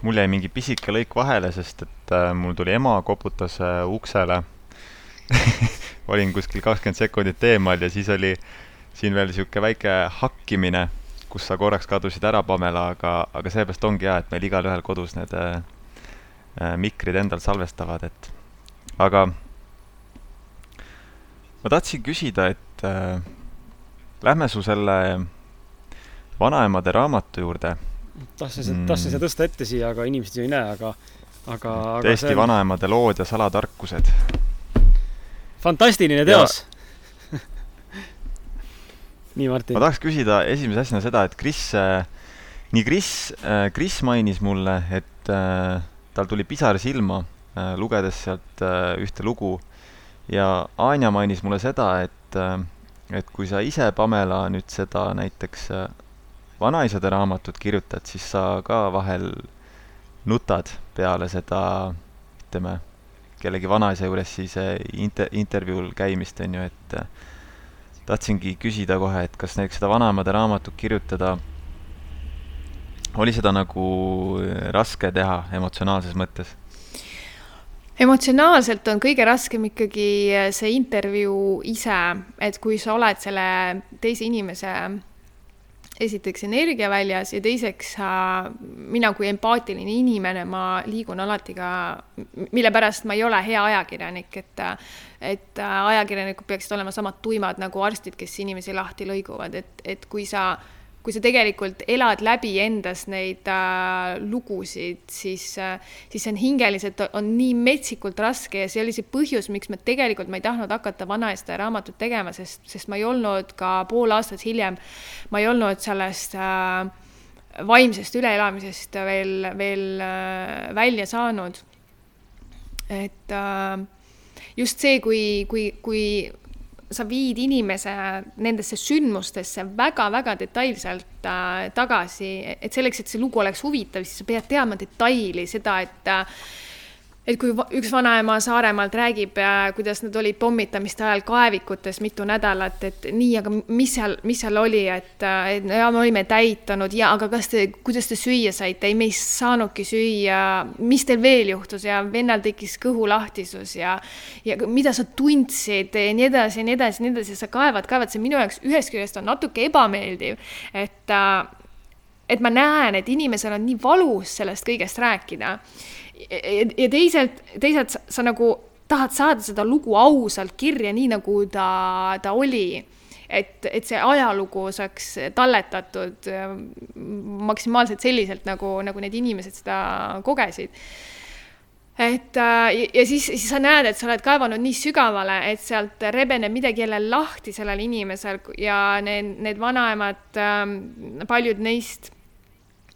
mul jäi mingi pisike lõik vahele, sest et äh, mul tuli ema, koputas äh, uksele *laughs* olin kuskil kakskümmend sekundit eemal ja siis oli siin veel niisugune väike hakkimine kus sa korraks kadusid ära, Pamela, aga, aga seepärast ongi hea, et meil igalühel kodus need äh, äh, mikrid endal salvestavad, et aga ma tahtsin küsida, et äh, lähme su selle vanaemade raamatu juurde. tahtsin mm., tahtsin seda tõsta ette siia, aga inimesed ju ei näe, aga, aga, aga tõesti on... vanaemade lood ja salatarkused. fantastiline teos nii, Martin. ma tahaks küsida esimese asjana seda, et Kris äh,, nii Kris äh,, Kris mainis mulle, et äh, tal tuli pisar silma lugedes sealt ühte lugu ja Anja mainis mulle seda, et et kui sa ise, Pamela, nüüd seda näiteks vanaisade raamatut kirjutad, siis sa ka vahel nutad peale seda, ütleme, kellegi vanaisa juures siis inter-, intervjuul käimist, on ju, et tahtsingi küsida kohe, et kas näiteks seda Vanaemade raamatut kirjutada, oli seda nagu raske teha emotsionaalses mõttes? emotsionaalselt on kõige raskem ikkagi see intervjuu ise, et kui sa oled selle teise inimese esiteks energia väljas ja teiseks mina kui empaatiline inimene, ma liigun alati ka, mille pärast ma ei ole hea ajakirjanik, et et ajakirjanikud peaksid olema samad tuimad nagu arstid, kes inimesi lahti lõiguvad, et, et kui sa kui sa tegelikult elad läbi endas neid äh, lugusid, siis äh,, siis see on hingeliselt, on nii metsikult raske ja see oli see põhjus, miks me tegelikult, ma ei tahtnud hakata vanaista raamatut tegema, sest, sest ma ei olnud ka pool aastat hiljem, ma ei olnud sellest äh, vaimsest üleelamisest veel, veel äh, välja saanud. et äh, just see, kui, kui, kui sa viid inimese nendesse sündmustesse väga-väga detailselt äh, tagasi, et selleks, et see lugu oleks huvitav, siis sa pead teadma detaili, seda, et äh, et kui üks vanaema Saaremaalt räägib, kuidas nad olid pommitamiste ajal kaevikutes mitu nädalat, et nii, aga mis seal, mis seal oli, et, et ja me olime täitunud ja aga kas te, kuidas te süüa saite, ei, me ei saanudki süüa, mis teil veel juhtus? Ja vennal tekkis kõhulahtisus ja ja mida sa tundsid ja nii edasi ja nii edasi ja nii edasi, sa kaevad, kaevad, see minu jaoks ühest küljest on natuke ebameeldiv, et et ma näen, et inimesel on nii valus sellest kõigest rääkida ja teisalt, teisalt sa, sa nagu tahad saada seda lugu ausalt kirja, nii nagu ta, ta oli. et, et see ajalugu saaks talletatud äh, maksimaalselt selliselt, nagu, nagu need inimesed seda kogesid et äh, ja siis, siis sa näed, et sa oled kaevanud nii sügavale, et sealt rebeneb midagi jälle lahti sellel inimesel ja need, need vanaemad, ähm, paljud neist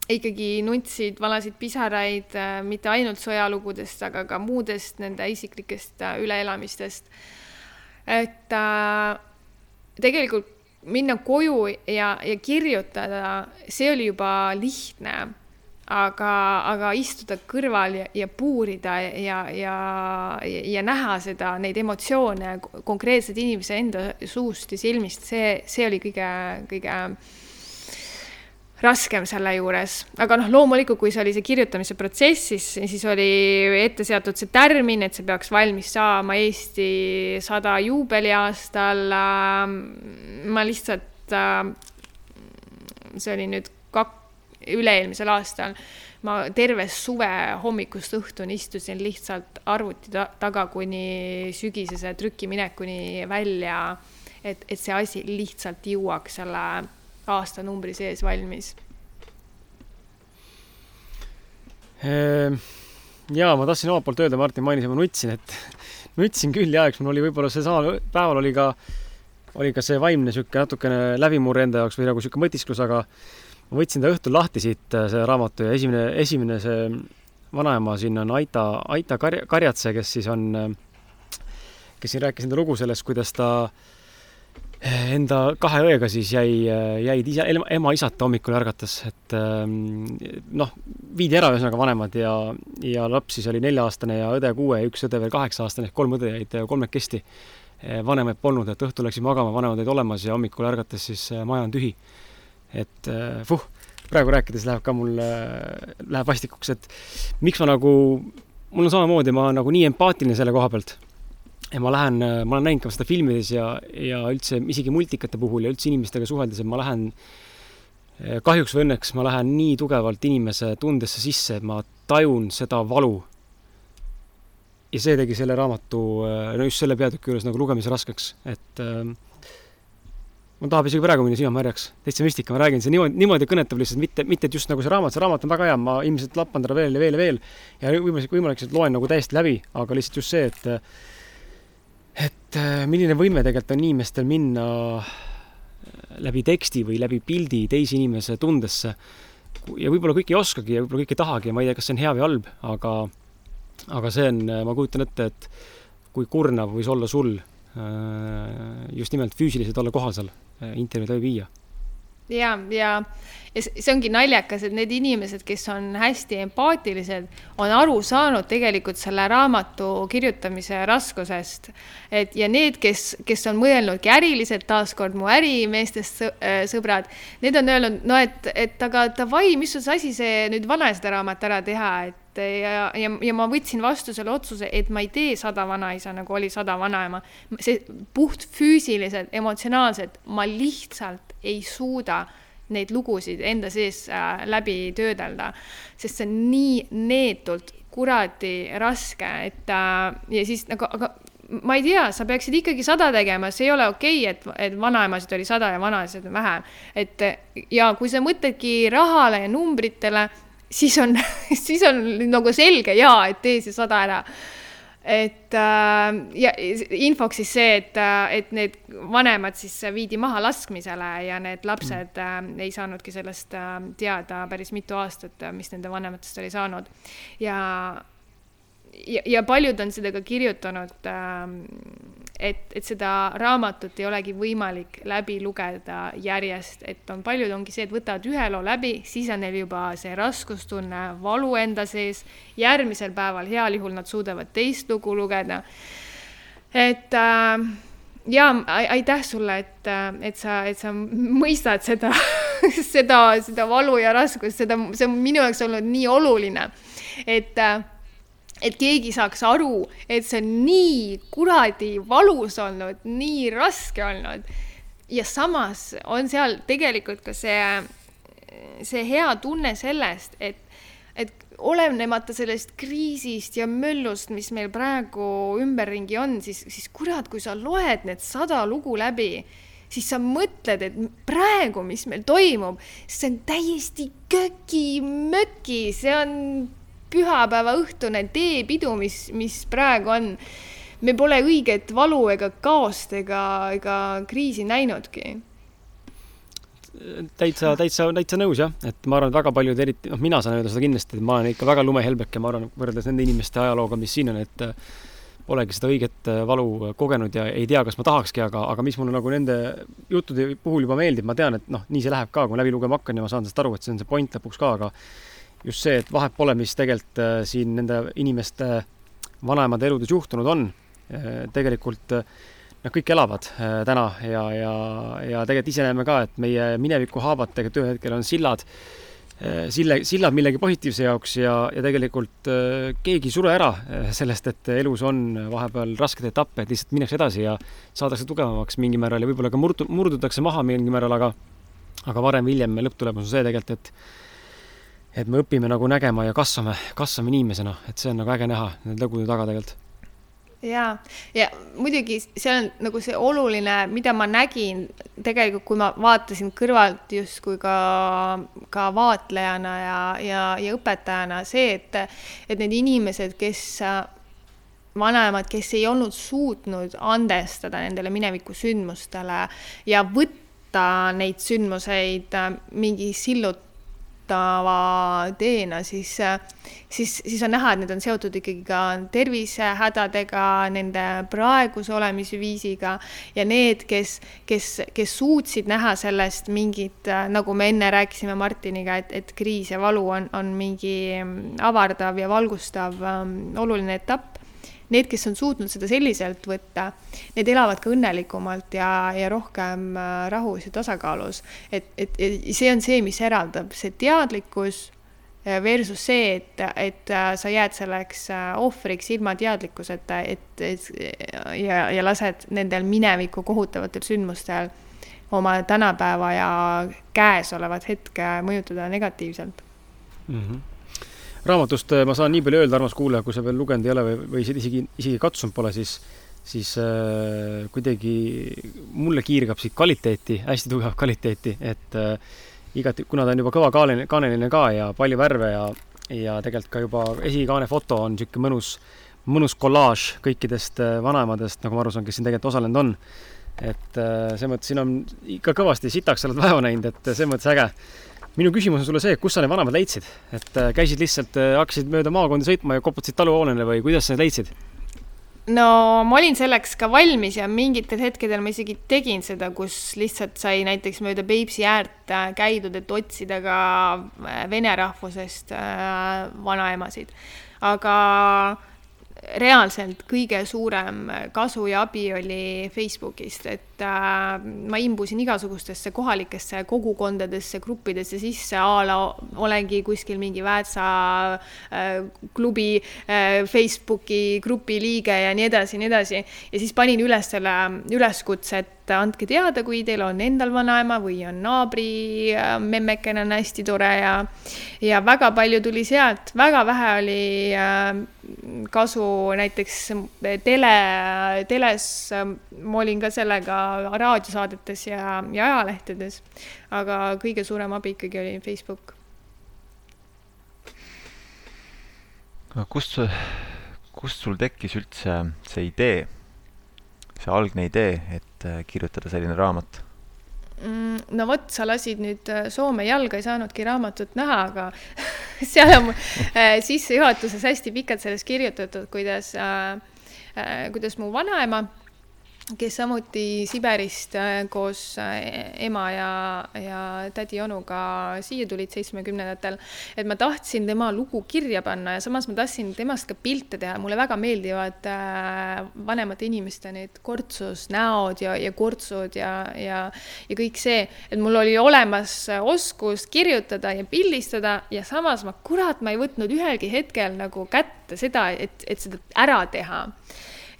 ikkagi nutsid valasid pisaraid äh, mitte ainult sõjalugudest, aga ka muudest nende isiklikest äh, üleelamistest. et äh, tegelikult minna koju ja, ja kirjutada, see oli juba lihtne, aga, aga istuda kõrval ja, ja puurida ja, ja, ja, näha seda, neid emotsioone konkreetselt inimese enda suust ja silmist, see, see oli kõige, kõige raskem selle juures, aga noh, loomulikult, kui see oli see kirjutamise protsess, siis, siis oli ette seatud see tärmin, et see peaks valmis saama Eesti sada juubeliaastal. Ähm, ma lihtsalt, ähm, see oli nüüd kak-, üle-eelmisel aastal, ma terve suve hommikust õhtuni istusin lihtsalt arvuti ta taga kuni sügisese trükiminekuni välja, et, et see asi lihtsalt jõuaks selle aastanumbri sees valmis? Ehm, ja ma tahtsin omalt poolt öelda, Martin mainis ja ma nutsin, et *laughs* nutsin küll ja eks mul oli võib-olla seesama päeval oli ka, oli ka see vaimne niisugune natukene läbimurre enda jaoks või nagu niisugune mõtisklus, aga ma võtsin ta õhtul lahti siit, äh, selle raamatu ja esimene, esimene see vanaema siin on Aita, Aita Karja, Karjatse, kes siis on, äh, kes siin rääkis enda lugu sellest, kuidas ta äh, enda kahe õega siis jäi, jäid isa, ema isata hommikul ärgates, et ähm, noh, viidi ära ühesõnaga vanemad ja, ja laps siis oli nelja-aastane ja õde kuue ja üks õde veel kaheksa-aastane ehk kolm õde jäid kolmekesti. vanemaid polnud, et õhtul läksin magama, vanemad olid olemas ja hommikul ärgates siis maja on tühi. et puh, praegu rääkides läheb ka mul, äh, läheb vastikuks, et miks ma nagu, mul on samamoodi, ma nagu nii empaatiline selle koha pealt ja ma lähen, ma olen näinud ka seda filmides ja, ja üldse isegi multikate puhul ja üldse inimestega suheldes, et ma lähen, kahjuks või õnneks ma lähen nii tugevalt inimese tundesse sisse, et ma tajun seda valu. ja see tegi selle raamatu, no just selle peatüki juures nagu lugemise raskeks, et äh, mul tahab isegi praegu minna silmamärjaks, täitsa müstika, ma räägin, see niimoodi, niimoodi kõnetab lihtsalt, mitte, mitte et just nagu see raamat, see raamat on väga hea, ma ilmselt lappan teda veel ja veel ja veel ja võimalik, võimalik, et loen nagu täiesti läbi, aga lihtsalt just see, et et äh, milline võime tegelikult on inimestel minna äh, läbi teksti või läbi pildi teise inimese tundesse. ja võib-olla kõik ei oskagi ja võib-olla kõik ei tahagi ja ma ei tea, kas see on hea või halb, aga, aga see on, ma kujutan ette, et kui kurnav võis olla sul äh, just nimelt füüsiliselt olla kohal seal, intervjuud läbi viia ja, ja, ja see ongi naljakas, et need inimesed, kes on hästi empaatilised, on aru saanud tegelikult selle raamatu kirjutamise raskusest. et ja need, kes, kes on mõelnudki äriliselt, taaskord mu ärimeestest äh, sõbrad, need on öelnud, no et, et aga davai, mis on see asi, see nüüd vanaisa raamat ära teha, et ja, ja, ja ma võtsin vastu selle otsuse, et ma ei tee sada vanaisa, nagu oli sada vanaema. see puht füüsiliselt, emotsionaalselt, ma lihtsalt ei suuda neid lugusid enda sees äh, läbi töödelda, sest see on nii neetult kuradi raske, et äh, ja siis nagu, aga ma ei tea, sa peaksid ikkagi sada tegema, see ei ole okei okay,, et, et vanaemasid oli sada ja vanaisasid on vähem. et ja kui sa mõtledki rahale ja numbritele, siis on *laughs* siis on nagu selge jaa, et tee see sada ära et äh, ja infoks siis see, et, äh, et need vanemad siis viidi maha laskmisele ja need lapsed äh, ei saanudki sellest äh, teada päris mitu aastat, äh, mis nende vanematest oli saanud. ja, ja, ja paljud on seda ka kirjutanud, ähm, et, et seda raamatut ei olegi võimalik läbi lugeda järjest, et on, paljud ongi see, et võtavad ühe loo läbi, siis on neil juba see raskustunne, valu enda sees, järgmisel päeval heal juhul nad suudavad teist lugu lugeda. et äh, ja aitäh sulle, et, et sa, et sa mõistad seda *laughs* seda, seda valu ja raskust, seda, see on minu jaoks olnud nii oluline, et äh, et keegi saaks aru, et see on nii kuradi valus olnud, nii raske olnud. ja samas on seal tegelikult ka see, see hea tunne sellest, et, et olenemata sellest kriisist ja möllust, mis meil praegu ümberringi on, siis, siis kurat, kui sa loed need sada lugu läbi, siis sa mõtled, et praegu, mis meil toimub, see on täiesti köki-möki, see on pühapäevaõhtune teepidu, mis, mis praegu on. me pole õiget valu ega kaost ega, ega kriisi näinudki täitsa, täitsa, täitsa nõus jah, et ma arvan, et väga paljud, eriti noh, mina saan öelda seda kindlasti, et ma olen ikka väga lumehelbeke, ma arvan, võrreldes nende inimeste ajalooga, mis siin on, et äh, polegi seda õiget äh, valu kogenud ja ei tea, kas ma tahakski, aga, aga mis mulle nagu nende juttude puhul juba meeldib, ma tean, et noh, nii see läheb ka, kui ma läbi lugema hakkan ja ma saan sellest aru, et see on see point lõpuks ka, aga just see, et vahet pole, mis tegelikult äh, siin nende inimeste vanaemade eludes juhtunud on. Äh, tegelikult äh, nad kõik elavad täna ja, ja, ja tegelikult ise näeme ka, et meie mineviku haavad tegelikult ühel hetkel on sillad, sille, sillad millegi positiivse jaoks ja, ja tegelikult keegi ei sure ära sellest, et elus on vahepeal raskeid etappe, et lihtsalt minnakse edasi ja saadakse tugevamaks mingil määral ja võib-olla ka murdu, murdutakse maha mingil määral, aga aga varem või hiljem lõpptulemus on see tegelikult, et et me õpime nagu nägema ja kasvame, kasvame inimesena, et see on nagu äge näha nende lõbude taga tegelikult. Ja, ja muidugi see on nagu see oluline, mida ma nägin tegelikult, kui ma vaatasin kõrvalt justkui ka, ka vaatlejana ja, ja, ja õpetajana see, et, et need inimesed, kes vanemad, kes ei olnud suutnud andestada nendele mineviku sündmustele ja võtta neid sündmuseid mingi sillut ootava teena, siis, siis, siis on näha, et need on seotud ikkagi ka tervisehädadega, nende praeguse olemisviisiga ja need, kes, kes, kes suutsid näha sellest mingit, nagu me enne rääkisime Martiniga, et, et kriis ja valu on, on mingi avardav ja valgustav um, oluline etapp need, kes on suutnud seda selliselt võtta, need elavad ka õnnelikumalt ja, ja rohkem äh, rahus ja tasakaalus. et, et, et see on see, mis eraldab, see teadlikkus äh, versus see, et, et äh, sa jääd selleks ohvriks ilma teadlikkuseta, et, et ja, ja lased nendel mineviku kohutavatel sündmustel oma tänapäeva ja käesolevat hetke mõjutada negatiivselt mm. -hmm raamatust äh, ma saan nii palju öelda, armas kuulaja, kui sa veel lugenud ei ole või, või isegi, isegi katsunud pole, siis, siis äh, kuidagi mulle kiirgab siit kvaliteeti, hästi tugevat kvaliteeti, et äh, igati, kuna ta on juba kõva kaaneline, kaaneline ka ja palju värve ja, ja tegelikult ka juba esikaane foto on niisugune mõnus, mõnus kollaaž kõikidest äh, vanaemadest, nagu ma aru saan, kes siin tegelikult osalenud on. et äh, selles mõttes siin on ikka kõvasti sitaks oled vaeva näinud, et selles mõttes äge minu küsimus on sulle see, kus sa need vanemad leidsid, et äh, käisid lihtsalt, äh, hakkasid mööda maakondi sõitma ja koputasid taluhoonele või kuidas sa need leidsid? no ma olin selleks ka valmis ja mingitel hetkedel ma isegi tegin seda, kus lihtsalt sai näiteks mööda Peipsi äärt äh, käidud, et otsida ka vene rahvusest vanaemasid. aga reaalselt kõige suurem kasu ja abi oli Facebookist, et äh, ma imbusin igasugustesse kohalikesse kogukondadesse, gruppidesse sisse, a la olengi kuskil mingi Väätsa äh, klubi äh, Facebooki grupi liige ja nii edasi ja nii edasi. ja siis panin üles selle üleskutse, et andke teada, kui teil on endal vanaema või on naabri äh, memmekene on hästi tore ja ja väga palju tuli sealt, väga vähe oli äh, kasu näiteks tele, teles äh, ma olin ka sellega raadiosaadetes ja, ja ajalehtedes, aga kõige suurem abi ikkagi oli Facebook. kust, kust sul tekkis üldse see idee, see algne idee, et äh, kirjutada selline raamat? Mm, no vot, sa lasid nüüd äh, Soome jalga, ei saanudki raamatut näha, aga *laughs* seal on äh, sissejuhatuses hästi pikalt sellest kirjutatud, kuidas äh,, kuidas mu vanaema kes samuti Siberist äh, koos äh, ema ja, ja tädi onuga siia tulid seitsmekümnendatel, et ma tahtsin tema lugu kirja panna ja samas ma tahtsin temast ka pilte teha, mulle väga meeldivad äh, vanemate inimeste need kortsusnäod ja, ja kortsud ja, ja, ja kõik see, et mul oli olemas oskus kirjutada ja pildistada ja samas ma, kurat, ma ei võtnud ühelgi hetkel nagu kätte seda, et, et seda ära teha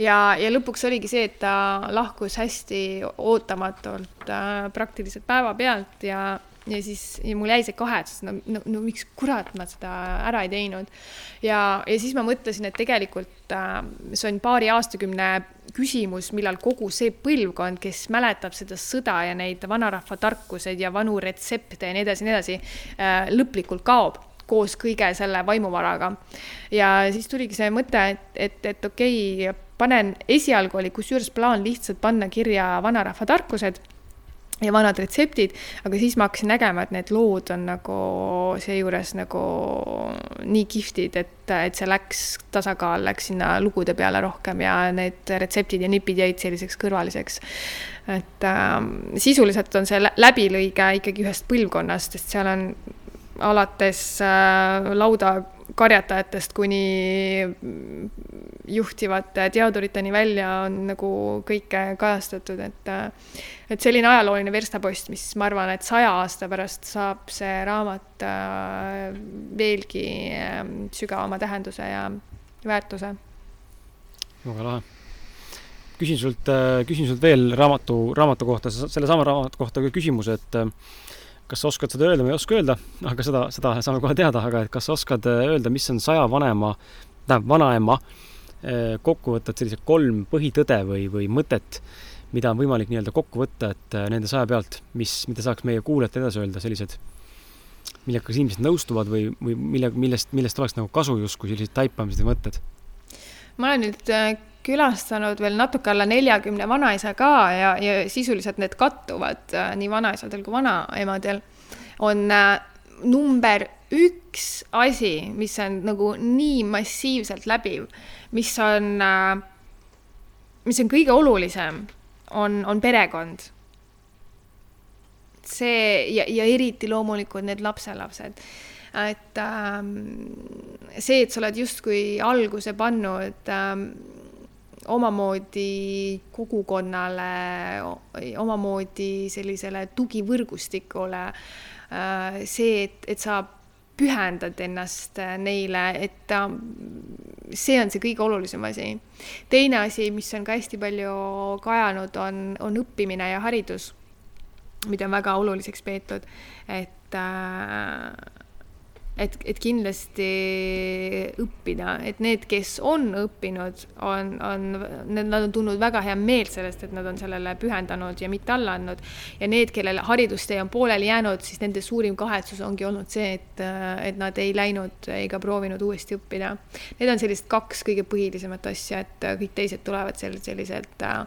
ja, ja lõpuks oligi see, et ta lahkus hästi ootamatult äh, praktiliselt päevapealt ja, ja siis ja mul jäi see kahetsus, no, no, no miks kurat ma seda ära ei teinud. ja, ja siis ma mõtlesin, et tegelikult äh, see on paari aastakümne küsimus, millal kogu see põlvkond, kes mäletab seda sõda ja neid vanarahva tarkuseid ja vanu retsepte ja nii edasi ja nii edasi äh,, lõplikult kaob koos kõige selle vaimuvaraga. ja siis tuligi see mõte, et, et, et okei okay,, panen, esialgu oli kusjuures plaan lihtsalt panna kirja vanarahva tarkused ja vanad retseptid, aga siis ma hakkasin nägema, et need lood on nagu seejuures nagu nii kihvtid, et, et see läks, tasakaal läks sinna lugude peale rohkem ja need retseptid ja nipid jäid selliseks kõrvaliseks. et äh, sisuliselt on see läbilõige ikkagi ühest põlvkonnast, sest seal on alates äh, lauda karjatajatest kuni juhtivate teaduriteni välja on nagu kõike kajastatud, et et selline ajalooline verstapost, mis ma arvan, et saja aasta pärast saab see raamat äh, veelgi ähm, sügavama tähenduse ja väärtuse. väga lahe. küsin sult, äh, küsin sult veel raamatu, raamatu kohta, sellesama raamatu kohta ka küsimuse, et äh, kas sa oskad seda öelda, ma ei oska öelda, aga seda, seda saame kohe teada, aga et kas sa oskad öelda, mis on saja vanema, tähendab vanaema eh, kokkuvõtted, sellised kolm põhitõde või, või mõtet, mida on võimalik nii-öelda kokku võtta, et eh, nende saja pealt, mis, mida saaks meie kuulajatele edasi öelda, sellised, millega kas inimesed nõustuvad või, või mille, millest, millest oleks nagu kasu justkui sellised taipamised ja mõtted? ma olen nüüd eh, külastanud veel natuke alla neljakümne vanaisa ka ja, ja sisuliselt need kattuvad äh, nii vanaisadel kui vanaemadel, on äh, number üks asi, mis on nagu nii massiivselt läbiv, mis on, äh, mis on kõige olulisem, on, on perekond. see ja, ja eriti loomulikult need lapselapsed et ähm, see, et sa oled justkui alguse pannud ähm, omamoodi kogukonnale, omamoodi sellisele tugivõrgustikule. Äh, see, et, et sa pühendad ennast neile, et see on see kõige olulisem asi. teine asi, mis on ka hästi palju kajanud, on, on õppimine ja haridus, mida on väga oluliseks peetud, et äh, et, et kindlasti õppida, et need, kes on õppinud, on, on, need, nad on tundnud väga hea meelt sellest, et nad on sellele pühendanud ja mitte alla andnud. ja need, kellel haridustee on pooleli jäänud, siis nende suurim kahetsus ongi olnud see, et, et nad ei läinud ega proovinud uuesti õppida. Need on sellised kaks kõige põhilisemat asja, et kõik teised tulevad sel-, selliselt äh,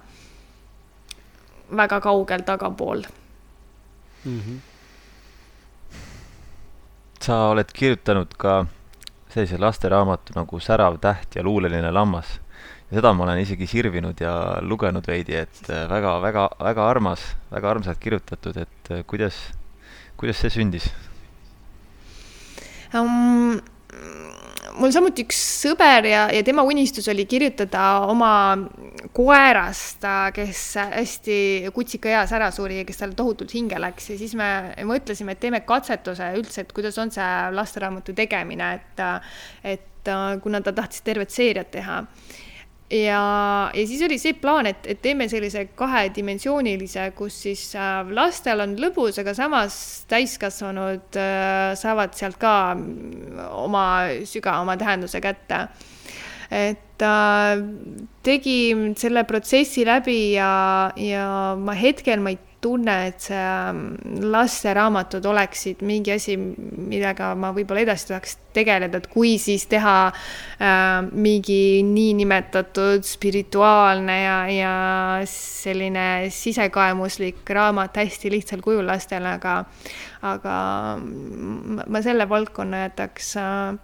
väga kaugel tagapool mm. -hmm sa oled kirjutanud ka sellise lasteraamatu nagu Särav täht ja luuleline lammas. ja seda ma olen isegi sirvinud ja lugenud veidi, et äh, armas, väga armsalt kirjutatud, et äh, kuidas, kuidas see sündis um,? Mul samuti üks sõber ja, ja tema unistus oli kirjutada oma koerast, kes hästi kutsikaeas ära suri ja kes talle tohutult hinge läks. Ja siis me mõtlesime, et teeme katsetuse üldse, et kuidas on see lasteraamatu tegemine, et, et kuna ta tahtis tervet seeriat teha ja, ja siis oli see plaan, et, et teeme sellise kahedimensioonilise, kus siis äh, lastel on lõbus, aga samas täiskasvanud äh, saavad sealt ka oma sügavama tähenduse kätte. et äh, tegin selle protsessi läbi ja, ja ma hetkel ma ei tunne, et see mm, lasteraamatud oleksid mingi asi, millega ma võib-olla edasi tahaks tegeleda, et kui siis teha äh, mingi niinimetatud spirituaalne ja, ja selline sisekaemuslik raamat hästi lihtsal kujul lastele, aga, aga ma selle valdkonna jätaks äh,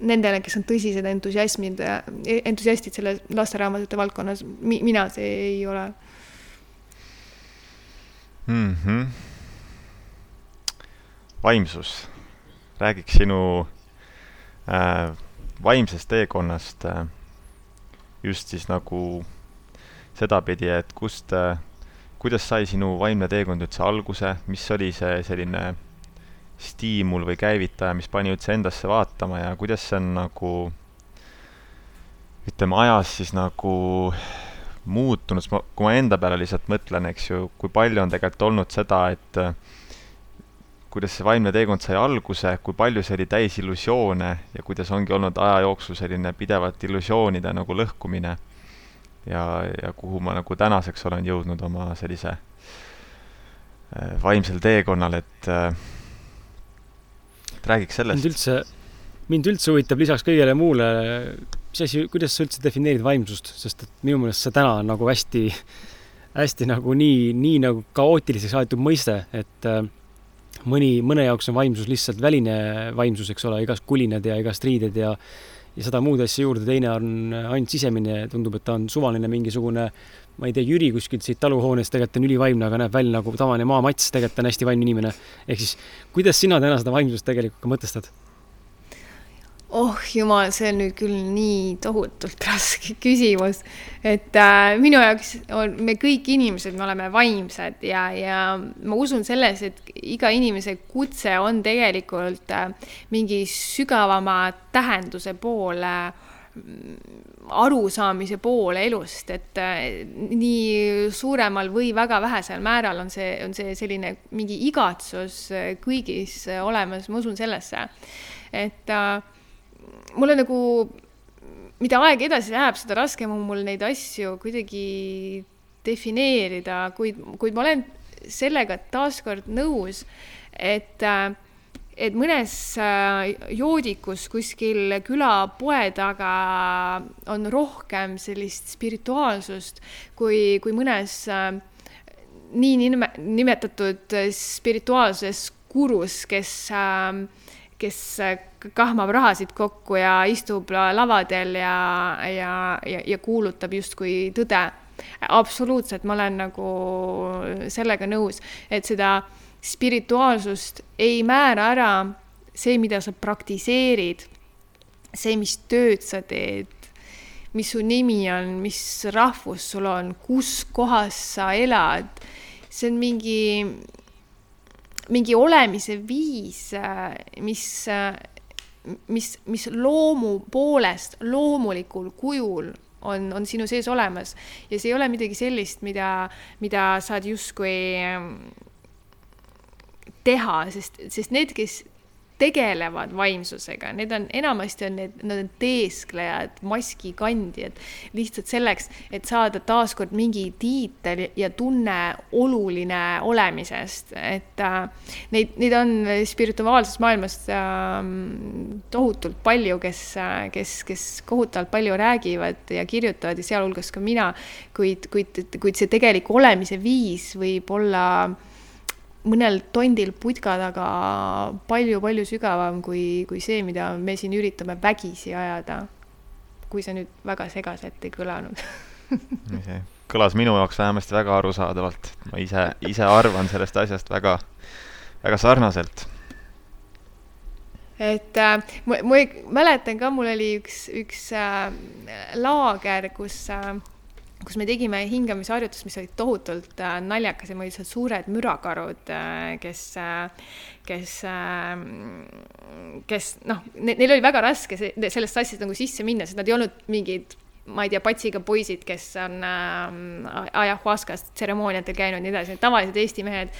nendele, kes on tõsised entusiasmid, entusiastid selle lasteraamatute valdkonnas, mina see ei ole mm. -hmm. vaimsus, räägiks sinu äh, vaimsest teekonnast äh, just siis nagu sedapidi, et kust äh,, kuidas sai sinu vaimne teekond üldse alguse, mis oli see selline stiimul või käivitaja, mis pani üldse endasse vaatama ja kuidas see on nagu ütleme, ajas siis nagu muutunud, sest ma, kui ma enda peale lihtsalt mõtlen, eks ju, kui palju on tegelikult olnud seda, et äh, kuidas see vaimne teekond sai alguse, kui palju see oli täis illusioone ja kuidas ongi olnud aja jooksul selline pidevalt illusioonide nagu lõhkumine. ja, ja kuhu ma nagu tänaseks olen jõudnud oma sellise äh, vaimsel teekonnal, et, äh, et räägiks sellest. mind üldse, mind üldse huvitab lisaks kõigele muule mis asi, kuidas sa üldse defineerid vaimsust, sest et minu meelest see täna on nagu hästi, hästi nagu nii, nii nagu kaootiliseks aetud mõiste, et äh, mõni, mõne jaoks on vaimsus lihtsalt väline vaimsus, eks ole, igast kulinad ja igast riided ja ja seda muud asja juurde, teine on ainult sisemine, tundub, et ta on suvaline mingisugune, ma ei tea, Jüri kuskilt siit taluhoonest tegelikult on ülivaimne, aga näeb välja nagu tavaline maamats, tegelikult on hästi vaimne inimene. ehk siis, kuidas sina täna seda vaimsust tegelikult ka mõtestad? Oh jumal, see on nüüd küll nii tohutult raske küsimus, et äh, minu jaoks on, me kõik inimesed, me oleme vaimsed ja, ja ma usun selles, et iga inimese kutse on tegelikult äh, mingi sügavama tähenduse poole arusaamise poole elust, et äh, nii suuremal või väga vähesel määral on see, on see selline mingi igatsus äh, kõigis olemas, ma usun sellesse, et äh, mulle nagu, mida aeg edasi läheb, seda raskem on mul neid asju kuidagi defineerida, kuid, kuid ma olen sellega taaskord nõus, et et mõnes joodikus kuskil külapoe taga on rohkem sellist spirituaalsust kui, kui mõnes nii nime, nimetatud spirituaalses gurus, kes äh, kes äh, kahmab rahasid kokku ja istub lavadel ja, ja, ja, ja kuulutab justkui tõde. absoluutselt, ma olen nagu sellega nõus, et seda spirituaalsust ei määra ära see, mida sa praktiseerid, see, mis tööd sa teed, mis su nimi on, mis rahvus sul on, kus kohas sa elad, see on mingi mingi olemise viis, mis, mis, mis loomu poolest loomulikul kujul on, on sinu sees olemas. Ja see ei ole midagi sellist, mida, mida saad justkui teha, sest, sest need, kes tegelevad vaimsusega, need on, enamasti on need, nad on teesklejad, maskikandjad, lihtsalt selleks, et saada taaskord mingi tiitel ja tunne oluline olemisest, et äh, neid, neid on spirituaalses maailmas äh, tohutult palju, kes, kes, kes kohutavalt palju räägivad ja kirjutavad ja sealhulgas ka mina, kuid, kuid, kuid see tegelik olemise viis võib olla äh, mõnel tondil putka taga palju-palju sügavam kui, kui see, mida me siin üritame vägisi ajada. kui see nüüd väga segaselt ei kõlanud *laughs* see kõlas minu jaoks vähemasti väga arusaadavalt, ma ise, ise arvan sellest asjast väga, väga sarnaselt. et äh, ma, ma mäletan ka, mul oli üks, üks äh, laager, kus äh, kus me tegime hingamisharjutust, mis oli tohutult äh, naljakas ja meil olid suured mürakarud äh,, kes äh,, kes äh,, kes noh ne,, neil oli väga raske see, sellest asjast nagu sisse minna, sest nad ei olnud mingid ma ei tea, patsiga poisid, kes on äh, ajahuaskas tseremooniatel käinud ja nii edasi, tavalised Eesti mehed.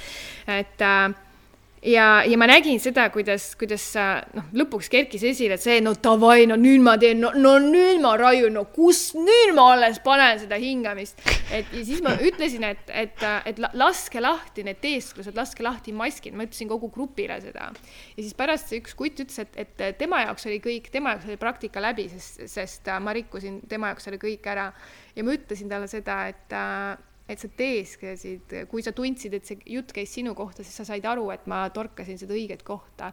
et äh, ja, ja ma nägin seda, kuidas, kuidas noh, lõpuks kerkis esile see, no davai, no nüüd ma teen, no, no nüüd ma raiun, no kus nüüd ma alles panen seda hingamist. et ja siis ma ütlesin, et, et, et laske lahti need teesklused, laske lahti maskid, ma ütlesin kogu grupile seda. ja siis pärast see üks kutt ütles, et, et tema jaoks oli kõik, tema jaoks oli praktika läbi, sest, sest ma rikkusin tema jaoks oli kõik ära. ja ma ütlesin talle seda, et et sa teesklesid, kui sa tundsid, et see jutt käis sinu kohta, siis sa said aru, et ma torkasin seda õiget kohta.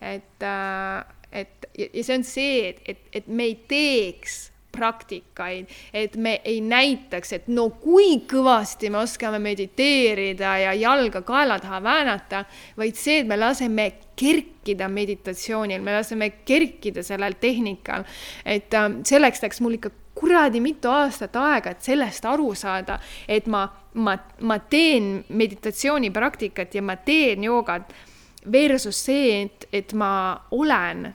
et, äh, et ja see on see, et, et, et me ei teeks praktikaid, et me ei näitaks, et no kui kõvasti me oskame mediteerida ja jalga kaela taha väänata, vaid see, et me laseme kerkida meditatsioonil, me laseme kerkida sellel tehnikal. et äh, selleks läks mul ikka kuradi mitu aastat aega, et sellest aru saada, et ma, ma, ma teen meditatsioonipraktikat ja ma teen joogat versus see, et, et ma olen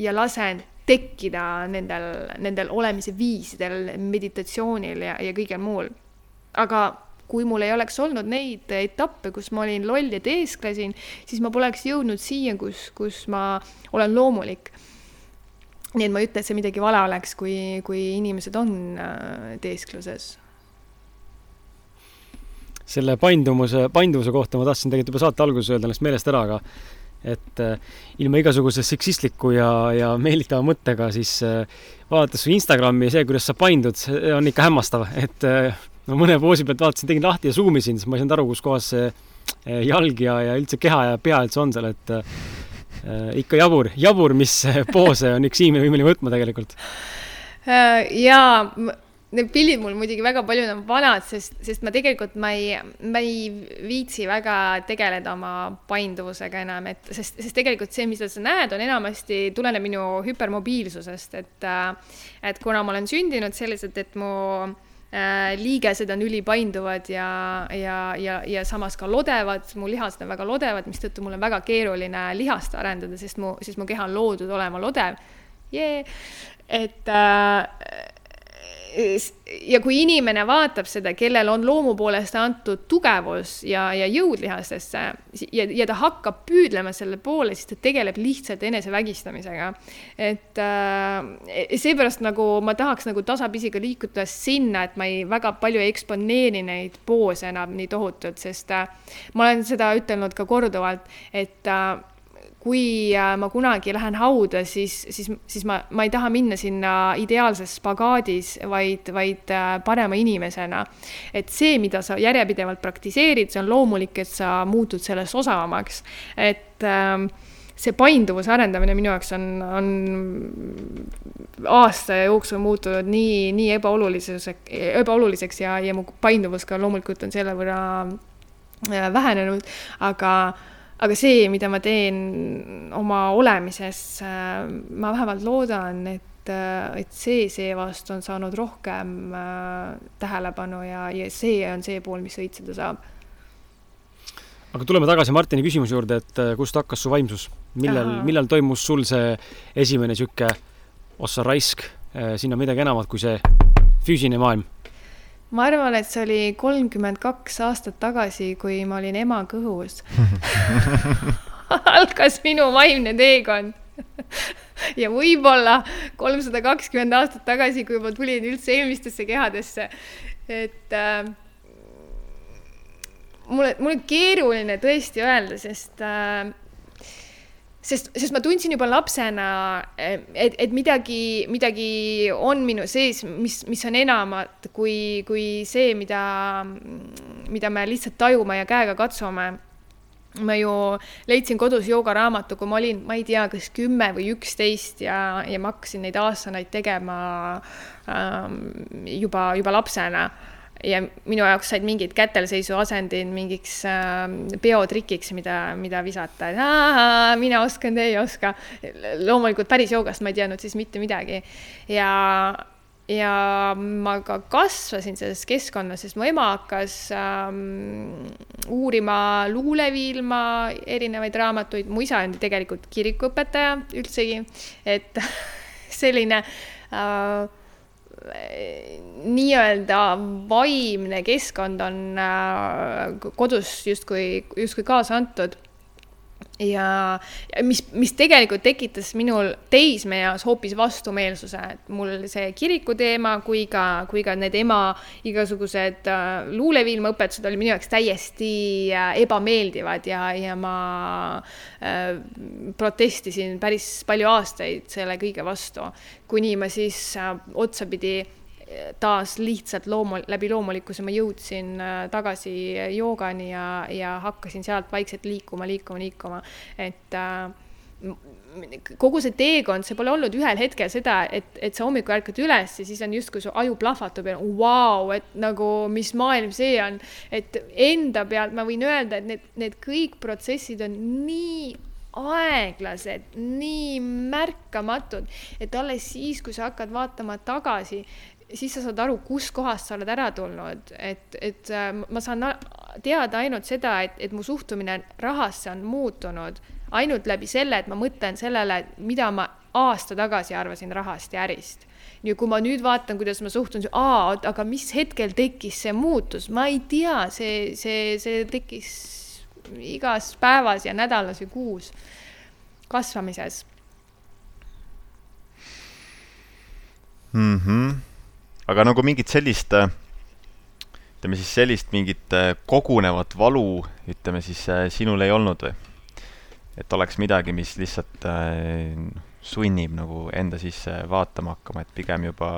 ja lasen tekkida nendel, nendel olemise viisidel, meditatsioonil ja, ja kõigel muul. aga kui mul ei oleks olnud neid etappe, kus ma olin loll ja teesklesin, siis ma poleks jõudnud siia, kus, kus ma olen loomulik nii et ma ei ütle, et see midagi vale oleks, kui, kui inimesed on äh, teeskluses. selle paindumuse, painduvuse kohta ma tahtsin tegelikult juba saate alguses öelda, läks meelest ära, aga et äh, ilma igasuguse seksistliku ja, ja meelitava mõttega, siis äh, vaadates su Instagrami ja see, kuidas sa paindud, see on ikka hämmastav, et no mõne poosi pealt vaatasin, tegin lahti ja zoom isin, siis ma ei saanud aru, kus kohas see jalg ja, ja üldse keha ja pea üldse on seal, et ikka jabur, jabur, mis *laughs* poose on üks inimene võimeline võtma tegelikult. Äh, jaa, need pildid mul muidugi väga paljud on vanad, sest, sest ma tegelikult, ma ei, ma ei viitsi väga tegeleda oma painduvusega enam, et sest, sest tegelikult see, mida sa näed, on enamasti, tuleneb minu hüpermobiilsusest, et äh, et kuna ma olen sündinud selliselt, et mu Äh, liigesed on ülipainduvad ja, ja, ja, ja samas ka lodevad, mu lihased on väga lodevad, mistõttu mul on väga keeruline lihast arendada, sest mu, sest mu keha on loodud olema lodev. Yeah.. et äh, ja kui inimene vaatab seda, kellel on loomu poolest antud tugevus ja, ja jõud lihastesse ja, ja ta hakkab püüdlema selle poole, siis ta tegeleb lihtsalt enesevägistamisega. et äh, seepärast nagu ma tahaks nagu tasapisi ka liikuda sinna, et ma ei, väga palju ei eksponeeri neid poose enam nii tohutult, sest äh, ma olen seda ütelnud ka korduvalt, et äh, kui äh, ma kunagi lähen hauda, siis, siis, siis ma, ma ei taha minna sinna ideaalses spagaadis, vaid, vaid äh, parema inimesena. et see, mida sa järjepidevalt praktiseerid, see on loomulik, et sa muutud sellest osavamaks. et äh, see painduvuse arendamine minu jaoks on, on aasta jooksul muutunud nii, nii ebaoluliseks, ebaoluliseks ja, ja mu painduvus ka loomulikult on selle võrra äh, vähenenud, aga aga see, mida ma teen oma olemises, äh, ma vähemalt loodan, et, äh, et see seevastu on saanud rohkem äh, tähelepanu ja, ja see on see pool, mis õitseda saab. aga tuleme tagasi Martini küsimuse juurde, et kust hakkas su vaimsus, millal, millal toimus sul see esimene sihuke ossa raisk, sinna midagi enamat kui see füüsiline maailm ma arvan, et see oli kolmkümmend kaks aastat tagasi, kui ma olin ema kõhus. *laughs* Algas minu vaimne teekond. Ja võib-olla kolmsada kakskümmend aastat tagasi, kui ma tulin üldse eelmistesse kehadesse, et äh, mulle, mul on keeruline tõesti öelda, sest äh, sest, sest ma tundsin juba lapsena, et, et midagi, midagi on minu sees, mis, mis on enamat kui, kui see, mida, mida me lihtsalt tajume ja käega katsume. ma ju leidsin kodus joogaraamatu, kui ma olin, ma ei tea, kas kümme või üksteist ja, ja ma hakkasin neid aastaid tegema ähm, juba, juba lapsena ja minu jaoks said mingid kätelseisu asendid mingiks äh, peotrikiks, mida, mida visata, et mina oskan, teie ei oska. loomulikult päris joogast ma ei teadnud siis mitte midagi. Ja, ja ma ka kasvasin selles keskkonnas, sest mu ema hakkas ähm, uurima luuleviilma erinevaid raamatuid, mu isa on tegelikult kirikuõpetaja üldsegi, et *laughs* selline äh, nii-öelda vaimne keskkond on äh, kodus justkui, justkui kaasa antud. Ja, mis, mis tegelikult tekitas minul teismeeas hoopis vastumeelsuse, et mul see kiriku teema kui ka, kui ka need ema igasugused äh, luuleviilmaõpetused olid minu jaoks täiesti äh, ebameeldivad ja, ja ma äh, protestisin päris palju aastaid selle kõige vastu, kuni ma siis äh, otsapidi taas lihtsalt loomu-, läbi loomulikkuse ma jõudsin äh, tagasi joogani ja, ja hakkasin sealt vaikselt liikuma, liikuma, liikuma, et äh, kogu see teekond, see pole olnud ühel hetkel seda, et, et sa hommikul ärkad üles ja siis on justkui su aju plahvatab ja vau, et nagu, mis maailm see on. et enda pealt ma võin öelda, et need, need kõik protsessid on nii aeglased, nii märkamatud, et alles siis, kui sa hakkad vaatama tagasi, siis sa saad aru, kuskohast sa oled ära tulnud, et, et äh, ma saan teada ainult seda, et, et mu suhtumine rahasse on muutunud ainult läbi selle, et ma mõtlen sellele, mida ma aasta tagasi arvasin rahast ja ärist. ja kui ma nüüd vaatan, kuidas ma suhtun, aga mis hetkel tekkis see muutus, ma ei tea, see, see, see tekkis igas päevas ja nädalas ja kuus kasvamises mm. -hmm aga nagu mingit sellist, äh, ütleme siis sellist mingit äh, kogunevat valu, ütleme siis, äh, sinul ei olnud või? et oleks midagi, mis lihtsalt sunnib nagu enda sisse vaatama hakkama, et pigem juba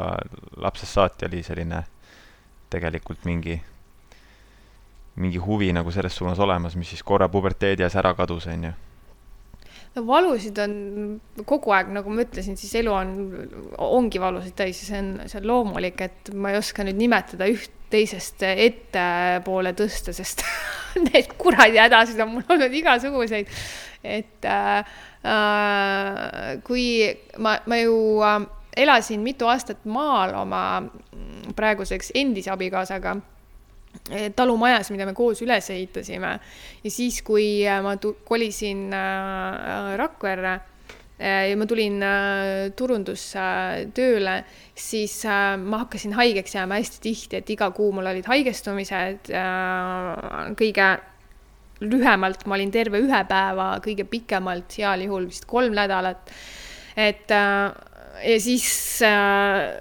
lapsest saati oli selline tegelikult mingi, mingi huvi nagu selles suunas olemas, mis siis korra puberteedi ees ära kadus, on ju no valusid on kogu aeg, nagu ma ütlesin, siis elu on, ongi valusid täis ja see on, see on loomulik, et ma ei oska nüüd nimetada üht teisest ettepoole tõsta, sest *laughs* need kuradi hädasid on mul olnud igasuguseid. et äh, äh, kui ma, ma ju äh, elasin mitu aastat maal oma praeguseks endise abikaasaga talumajas, mida me koos üles ehitasime. ja siis, kui äh, ma kolisin äh, Rakverre äh, ja ma tulin turundusse tööle, siis ma hakkasin haigeks jääma hästi tihti, et iga kuu mul olid haigestumised. kõige lühemalt ma olin terve ühe päeva, kõige pikemalt heal juhul vist kolm nädalat. et ja siis äh,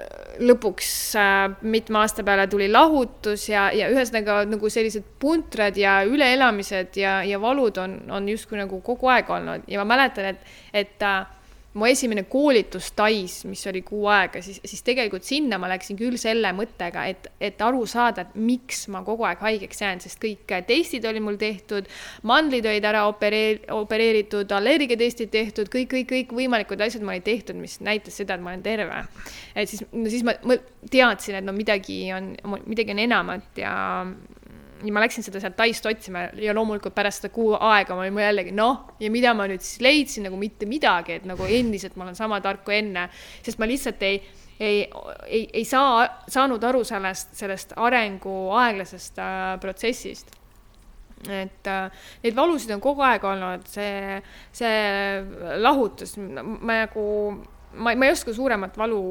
lõpuks äh, mitme aasta peale tuli lahutus ja, ja ühesõnaga nagu sellised puntrad ja üleelamised ja, ja valud on, on justkui nagu kogu aeg olnud. Ja ma mäletan, et, et äh, mu esimene koolitus Tais, mis oli kuu aega, siis, siis tegelikult sinna ma läksin küll selle mõttega, et, et aru saada, et miks ma kogu aeg haigeks jään, sest kõik testid olid mul tehtud, mandlid olid ära opereer-, opereeritud, allergiatestid tehtud, kõik, kõik, kõik võimalikud asjad ma olin tehtud, mis näitas seda, et ma olen terve. et siis, no siis ma, ma teadsin, et no midagi on, midagi on enamat ja ja ma läksin seda sealt Taist otsima ja loomulikult pärast seda kuu aega ma olin jällegi noh, ja mida ma nüüd siis leidsin nagu mitte midagi, et nagu endiselt ma olen sama tark kui enne, sest ma lihtsalt ei, ei, ei, ei saa, saanud aru sellest, sellest arengu aeglasest äh, protsessist. Et äh, neid valusid on kogu aeg olnud, see, see lahutus, ma nagu ma, ma ei oska suuremat valu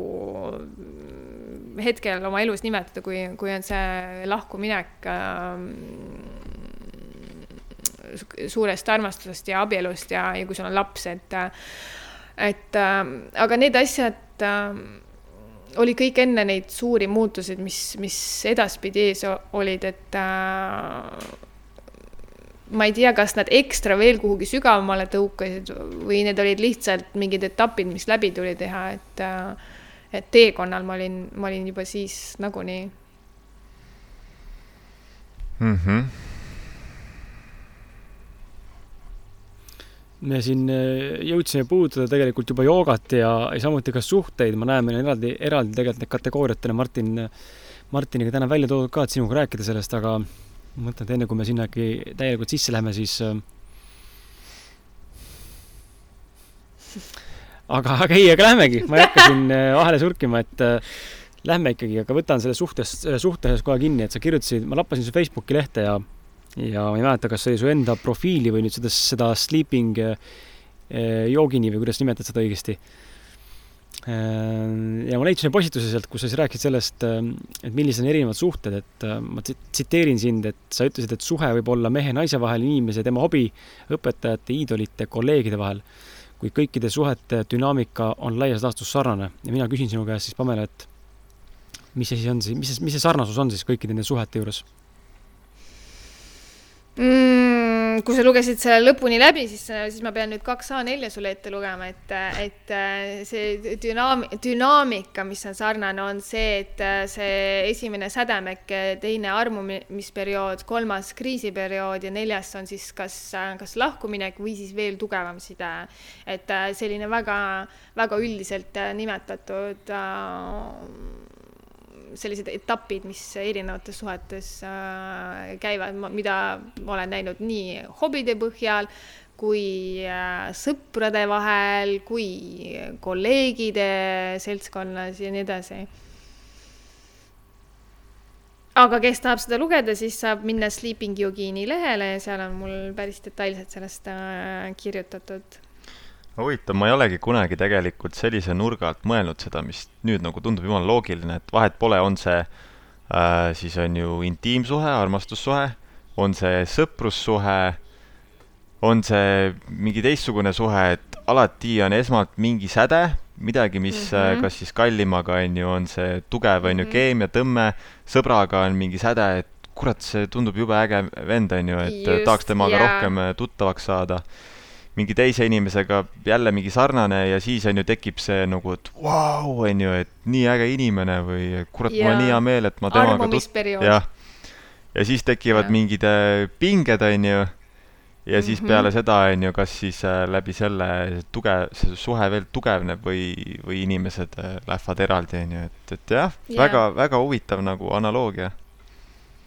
hetkel oma elus nimetada, kui, kui on see lahkuminek äh, suurest armastusest ja abielust ja, ja kui sul on laps, et, et äh, aga need asjad äh, oli kõik enne neid suuri muutuseid, mis, mis edaspidi ees olid, et äh, ma ei tea, kas nad ekstra veel kuhugi sügavamale tõukasid või need olid lihtsalt mingid etapid, mis läbi tuli teha, et et teekonnal ma olin, ma olin juba siis nagunii mm. -hmm. me siin äh, jõudsime puudutada tegelikult juba joogat ja, ja samuti ka suhteid, ma näen, meil on eraldi, eraldi tegelikult need kategooriatena Martin, Martiniga täna välja toodud ka, et sinuga rääkida sellest, aga ma mõtlen, et enne kui me sinna äkki täielikult sisse läheme, siis äh, aga, aga ei, aga lähmegi, ma ei hakka siin äh, vahele surkima, et äh, lähme ikkagi, aga võtan selle suhtes, suhtes kohe kinni, et sa kirjutasid, ma lappasin su Facebooki lehte ja ja ma ei mäleta, kas see oli su enda profiili või nüüd seda, seda sleeping joogini või kuidas nimetad seda õigesti. ja ma leidsin postituse sealt, kus sa siis rääkisid sellest, et millised on erinevad suhted, et ma tsiteerin sind, et sa ütlesid, et suhe võib olla mehe ja naise vahel, inimese, tema hobi, õpetajate, iidolite, kolleegide vahel kuid kõikide suhete dünaamika on laias laastus sarnane ja mina küsin sinu käest siis, Pamela, et mis see siis on siis, mis see, mis see sarnasus on siis kõikide nende suhete juures mm,? Kui sa lugesid selle lõpuni läbi, siis, siis ma pean nüüd kaks A4 sulle ette lugema, et, et see dünaam-, dünaamika, mis on sarnane, on see, et see esimene sädemek, teine armumisperiood, kolmas kriisiperiood ja neljas on siis kas, kas lahkuminek või siis veel tugevam side. et selline väga, väga üldiselt nimetatud äh, sellised etapid, mis erinevates suhetes äh, käivad, mida ma olen näinud nii hobide põhjal kui äh, sõprade vahel, kui kolleegide seltskonnas ja nii edasi. aga kes tahab seda lugeda, siis saab minna Sleeping Yogini lehele ja seal on mul päris detailselt sellest äh, kirjutatud huvitav, ma ei olegi kunagi tegelikult sellise nurga alt mõelnud seda, mis nüüd nagu tundub jumala loogiline, et vahet pole, on see äh, siis on ju intiimsuhe, armastussuhe, on see sõprussuhe, on see mingi teistsugune suhe, et alati on esmalt mingi säde, midagi, mis mm -hmm. kas siis kallimaga on ju, on see tugev, on ju, mhm. keemia, tõmme, sõbraga on mingi säde, et kurat, see tundub jube äge vend, on ju, et Just, tahaks temaga yeah. rohkem äh, tuttavaks saada mingi teise inimesega jälle mingi sarnane ja siis on ju tekib see nagu, et vau, on ju, et nii äge inimene või kurat, mul on nii hea meel, et ma temaga tut-, jah. ja siis tekivad ja. mingid äh, pinged, on ju, ja siis mm -hmm. peale seda, on ju, kas siis äh, läbi selle tugev, see suhe veel tugevneb või, või inimesed äh, lähevad eraldi, on ju, et, et jah ja., väga, väga huvitav nagu analoogia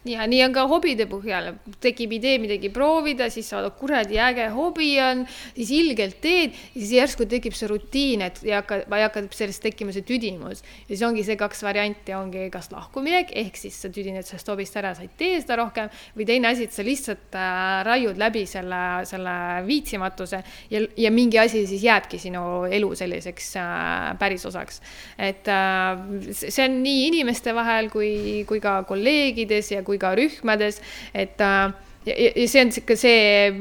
ja nii on ka hobide põhjal, tekib idee midagi proovida, siis sa vaatad, kuradi äge hobi on, siis ilgelt teed siis järsku tekib see rutiin, et ja hakkab, või hakkab sellest tekkima see tüdimus. ja siis ongi see kaks varianti, ongi kas lahkuminek ehk siis sa tüdined sellest hobist ära, sa ei tee seda rohkem või teine asi, et sa lihtsalt äh, raiud läbi selle, selle viitsimatuse ja, ja mingi asi siis jääbki sinu elu selliseks äh, päris osaks. et äh, see on nii inimeste vahel kui, kui ka kolleegides ja kui kui ka rühmades, et äh, ja, ja see on sihuke, see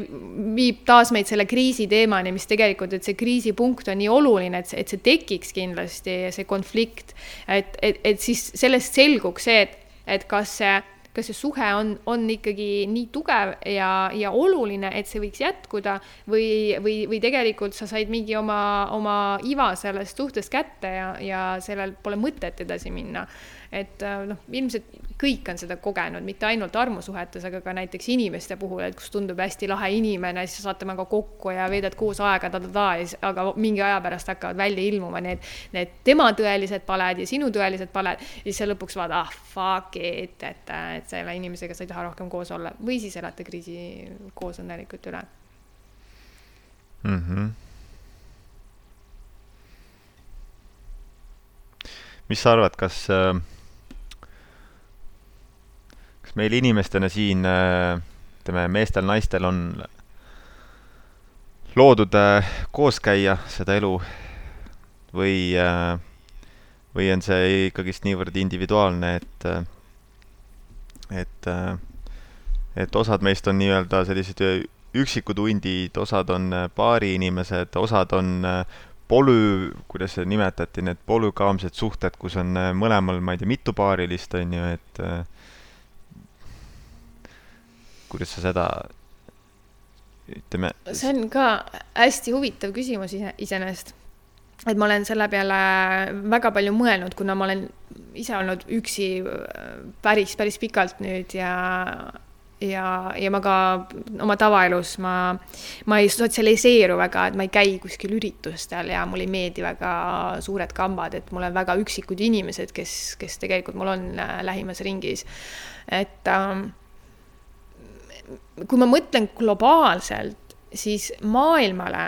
viib taas meid selle kriisi teemani, mis tegelikult, et see kriisipunkt on nii oluline, et see, et see tekiks kindlasti, see konflikt. et, et, et siis sellest selguks see, et, et kas see kas see suhe on, on ikkagi nii tugev ja, ja oluline, et see võiks jätkuda või, või, või tegelikult sa said mingi oma, oma iva sellest suhtest kätte ja, ja sellel pole mõtet edasi minna et äh, noh, ilmselt kõik on seda kogenud, mitte ainult armusuhetes, aga ka näiteks inimeste puhul, et kus tundub hästi lahe inimene, siis saate temaga kokku ja veedad koos aega ta-ta-ta ja siis, aga mingi aja pärast hakkavad välja ilmuma need, need tema tõelised paled ja sinu tõelised paled. ja siis sa lõpuks vaatad, ah fuck it, et, et selle inimesega sa ei taha rohkem koos olla või siis elate kriisi koos õnnelikult üle mm. -hmm. mis sa arvad, kas äh meil inimestena siin, äh, ütleme, meestel-naistel on loodud äh, koos käia seda elu või, äh, või on see ikkagist niivõrd individuaalne, et, et, et osad meist on nii-öelda sellised üksikud hundid, osad on paariinimesed, osad on polü, kuidas seda nimetati, need polügaamsed suhted, kus on mõlemal, ma ei tea, mitu paarilist, on ju, et kuidas sa seda ütleme. see on ka hästi huvitav küsimus ise, iseenesest. et ma olen selle peale väga palju mõelnud, kuna ma olen ise olnud üksi äh, päris, päris pikalt nüüd ja ja, ja ma ka oma tavaelus ma, ma ei sotsialiseeru väga, et ma ei käi kuskil üritustel ja mulle ei meeldi väga suured kambad, et mul on väga üksikud inimesed, kes, kes tegelikult mul on äh, lähimas ringis. et ähm, kui ma mõtlen globaalselt, siis maailmale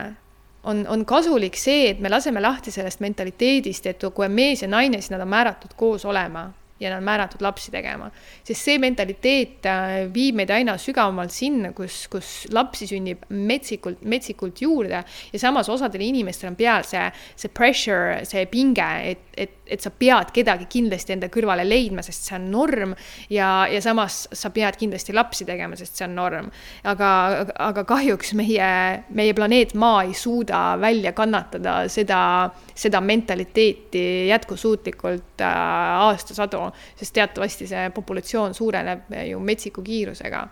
on, on kasulik see, et me laseme lahti sellest mentaliteedist, et kui on mees ja naine, siis nad on määratud koos olema. Ja nad on määratud lapsi tegema. sest see mentaliteet äh, viib meid aina sügavamalt sinna, kus, kus lapsi sünnib metsikult, metsikult juurde ja samas osadel inimestel on peal see, see pressure, see pinge, et, et, et sa pead kedagi kindlasti enda kõrvale leidma, sest see on norm ja, ja samas sa pead kindlasti lapsi tegema, sest see on norm. aga, aga kahjuks meie, meie planeet Maa ei suuda välja kannatada seda, seda mentaliteeti jätkusuutlikult äh, aastasadu sest teatavasti see populatsioon suureneb ju metsiku kiirusega.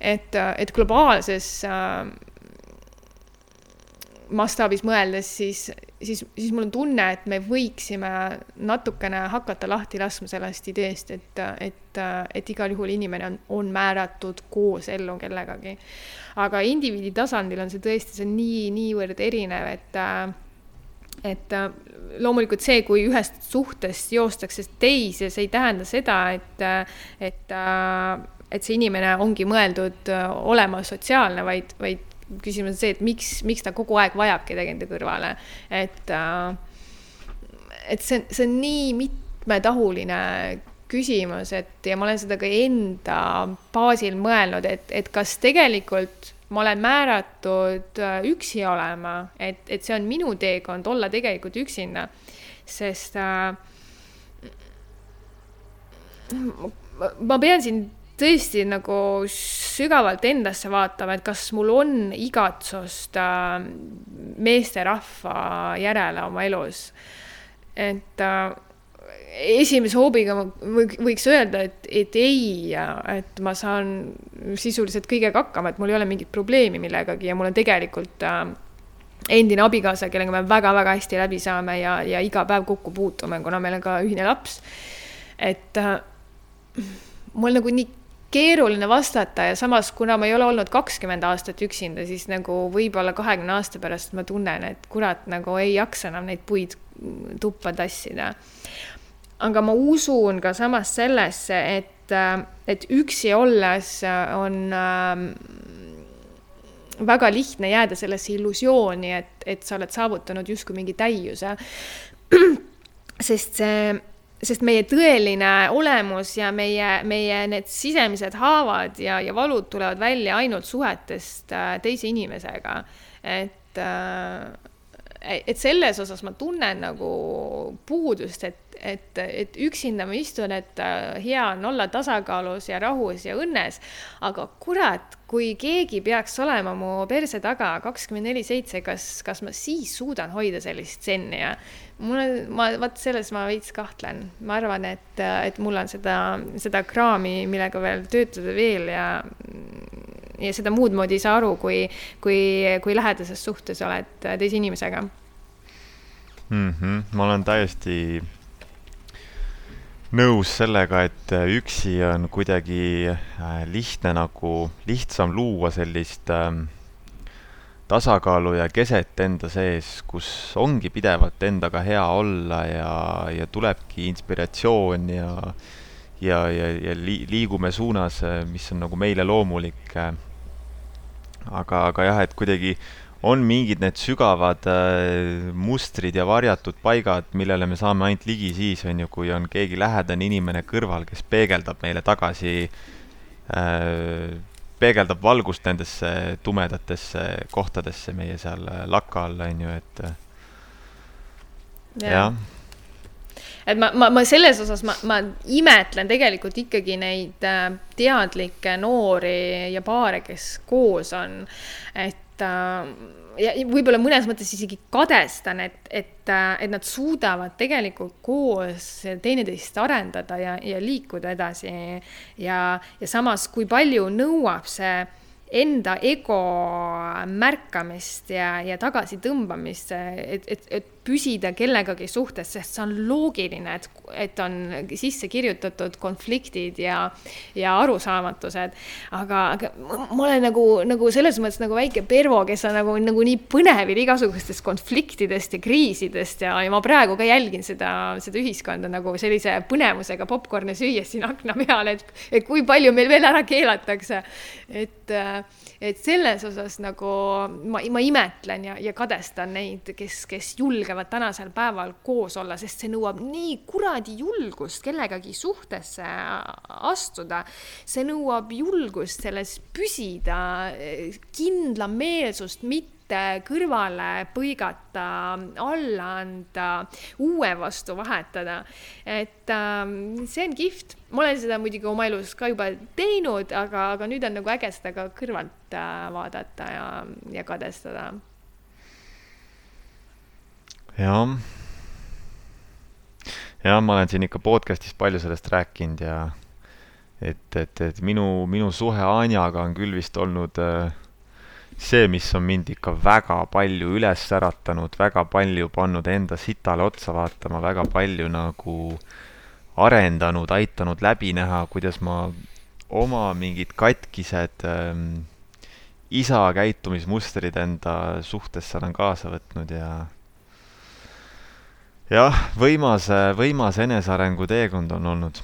et, et globaalses äh, mastaabis mõeldes, siis, siis, siis mul on tunne, et me võiksime natukene hakata lahti laskma sellest ideest, et, et, et igal juhul inimene on, on määratud koos ellu kellegagi. aga indiviidi tasandil on see tõesti, see on nii, niivõrd erinev, et äh, et äh, loomulikult see, kui ühest suhtest joostakse teise, see ei tähenda seda, et, äh, et, äh, et see inimene ongi mõeldud olema sotsiaalne, vaid, vaid küsimus on see, et miks, miks ta kogu aeg vajabki tegelikult kõrvale, et, et see, see on nii mitmetahuline küsimus, et ja ma olen seda ka enda baasil mõelnud, et, et kas tegelikult ma olen määratud äh, üksi olema, et, et see on minu teekond olla tegelikult üksinda, sest äh, ma pean siin tõesti nagu sügavalt endasse vaatama, et kas mul on igatsust äh, meesterahva järele oma elus. et äh, esimese hoobiga ma võiks öelda, et, et ei, et ma saan sisuliselt kõigega hakkama, et mul ei ole mingit probleemi millegagi ja mul on tegelikult äh, endine abikaasa, kellega me väga-väga hästi läbi saame ja, ja iga päev kokku puutume, kuna meil on ka ühine laps. et äh, mul nagu nii keeruline vastata ja samas, kuna ma ei ole olnud kakskümmend aastat üksinda, siis nagu võib-olla kahekümne aasta pärast ma tunnen, et kurat, nagu ei jaksa enam neid puid tuppa tassida aga ma usun ka samas sellesse, et, äh, et üksi olles äh, on äh, väga lihtne jääda sellesse illusiooni, et, et sa oled saavutanud justkui mingi täiuse. *clears throat* sest see, sest meie tõeline olemus ja meie, meie need sisemised haavad ja, ja valud tulevad välja ainult suhetest teise inimesega. et et selles osas ma tunnen nagu puudust, et, et, et üksinda ma istun, et äh, hea on olla tasakaalus ja rahus ja õnnes. aga kurat, kui keegi peaks olema mu perse taga kakskümmend neli seitse, kas, kas ma siis suudan hoida sellist tsenni ja mul on, ma, vot selles ma veits kahtlen. ma arvan, et, et mul on seda, seda kraami, millega veel töötada veel ja ja seda muud moodi ei saa aru, kui, kui, kui lähedases suhtes oled teise inimesega mm. -hmm. ma olen täiesti nõus sellega, et üksi on kuidagi äh, lihtne nagu, lihtsam luua sellist äh, tasakaalu ja keset enda sees, kus ongi pidevalt endaga hea olla ja, ja tulebki inspiratsioon ja ja, ja, ja li-, liigume suunas, mis on nagu meile loomulik aga, aga jah, et kuidagi on mingid need sügavad äh, mustrid ja varjatud paigad, millele me saame ainult ligi siis, on ju, kui on keegi lähedane inimene kõrval, kes peegeldab meile tagasi äh,, peegeldab valgust nendesse tumedatesse kohtadesse meie seal laka all, on ju, et jah ja et ma, ma, ma selles osas ma, ma imetlen tegelikult ikkagi neid äh, teadlikke noori ja paare, kes koos on. et äh, ja võib-olla mõnes mõttes isegi kadestan, et, et, äh, et nad suudavad tegelikult koos teineteist arendada ja, ja liikuda edasi. ja, ja samas, kui palju nõuab see enda ego märkamist ja, ja tagasitõmbamist, et, et, et püsida kellegagi suhtes, sest see on loogiline, et, et on sisse kirjutatud konfliktid ja, ja arusaamatused. aga, aga ma olen nagu, nagu selles mõttes nagu väike Pervo, kes on nagu, nagu nii põnevil igasugustest konfliktidest ja kriisidest ja, ja ma praegu ka jälgin seda, seda ühiskonda nagu sellise põnevusega popkorni süües siin akna peal, et, et kui palju meil veel ära keelatakse. et, et selles osas nagu ma, ma imetlen ja, ja kadestan neid, kes, kes julgevad tänasel päeval koos olla, sest see nõuab nii kuradi julgust kellegagi suhtesse astuda. see nõuab julgust selles püsida, kindlameelsust, mitte kõrvale põigata, alla anda, uue vastu vahetada. et äh, see on kihvt, ma olen seda muidugi oma elus ka juba teinud, aga, aga nüüd on nagu äge seda ka kõrvalt äh, vaadata ja, ja kadestada. Jah. Jah, ma olen siin ikka podcast'is palju sellest rääkinud ja et, et, et minu, minu suhe Anjaga on küll vist olnud äh, see, mis on mind ikka väga palju üles äratanud, väga palju pannud enda sitale otsa vaatama, väga palju nagu arendanud, aitanud läbi näha, kuidas ma oma mingid katkised ähm, isa käitumismustrid enda suhtesse olen kaasa võtnud ja jah, võimas, võimas enesearengu teekond on olnud.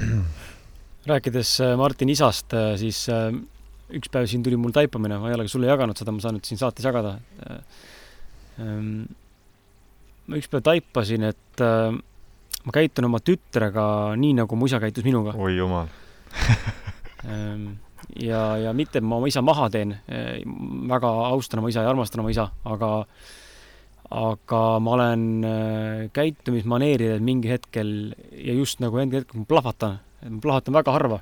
*clears throat* rääkides äh, Martin isast, äh, siis äh, üks päev siin tuli mul taipamine, ma ei ole ka sulle jaganud seda, ma saan nüüd siin saates jagada. Ehm, ma üks päev taipasin, et äh, ma käitun oma tütrega nii, nagu mu isa käitus minuga. oi jumal ehm, *laughs* ja, ja mitte, ma oma isa maha teen, väga austan oma isa ja armastan oma isa, aga aga ma olen äh, käitumismaneeridel mingi hetkel ja just nagu mingi hetkel ma plahvatan, ma plahvatan väga harva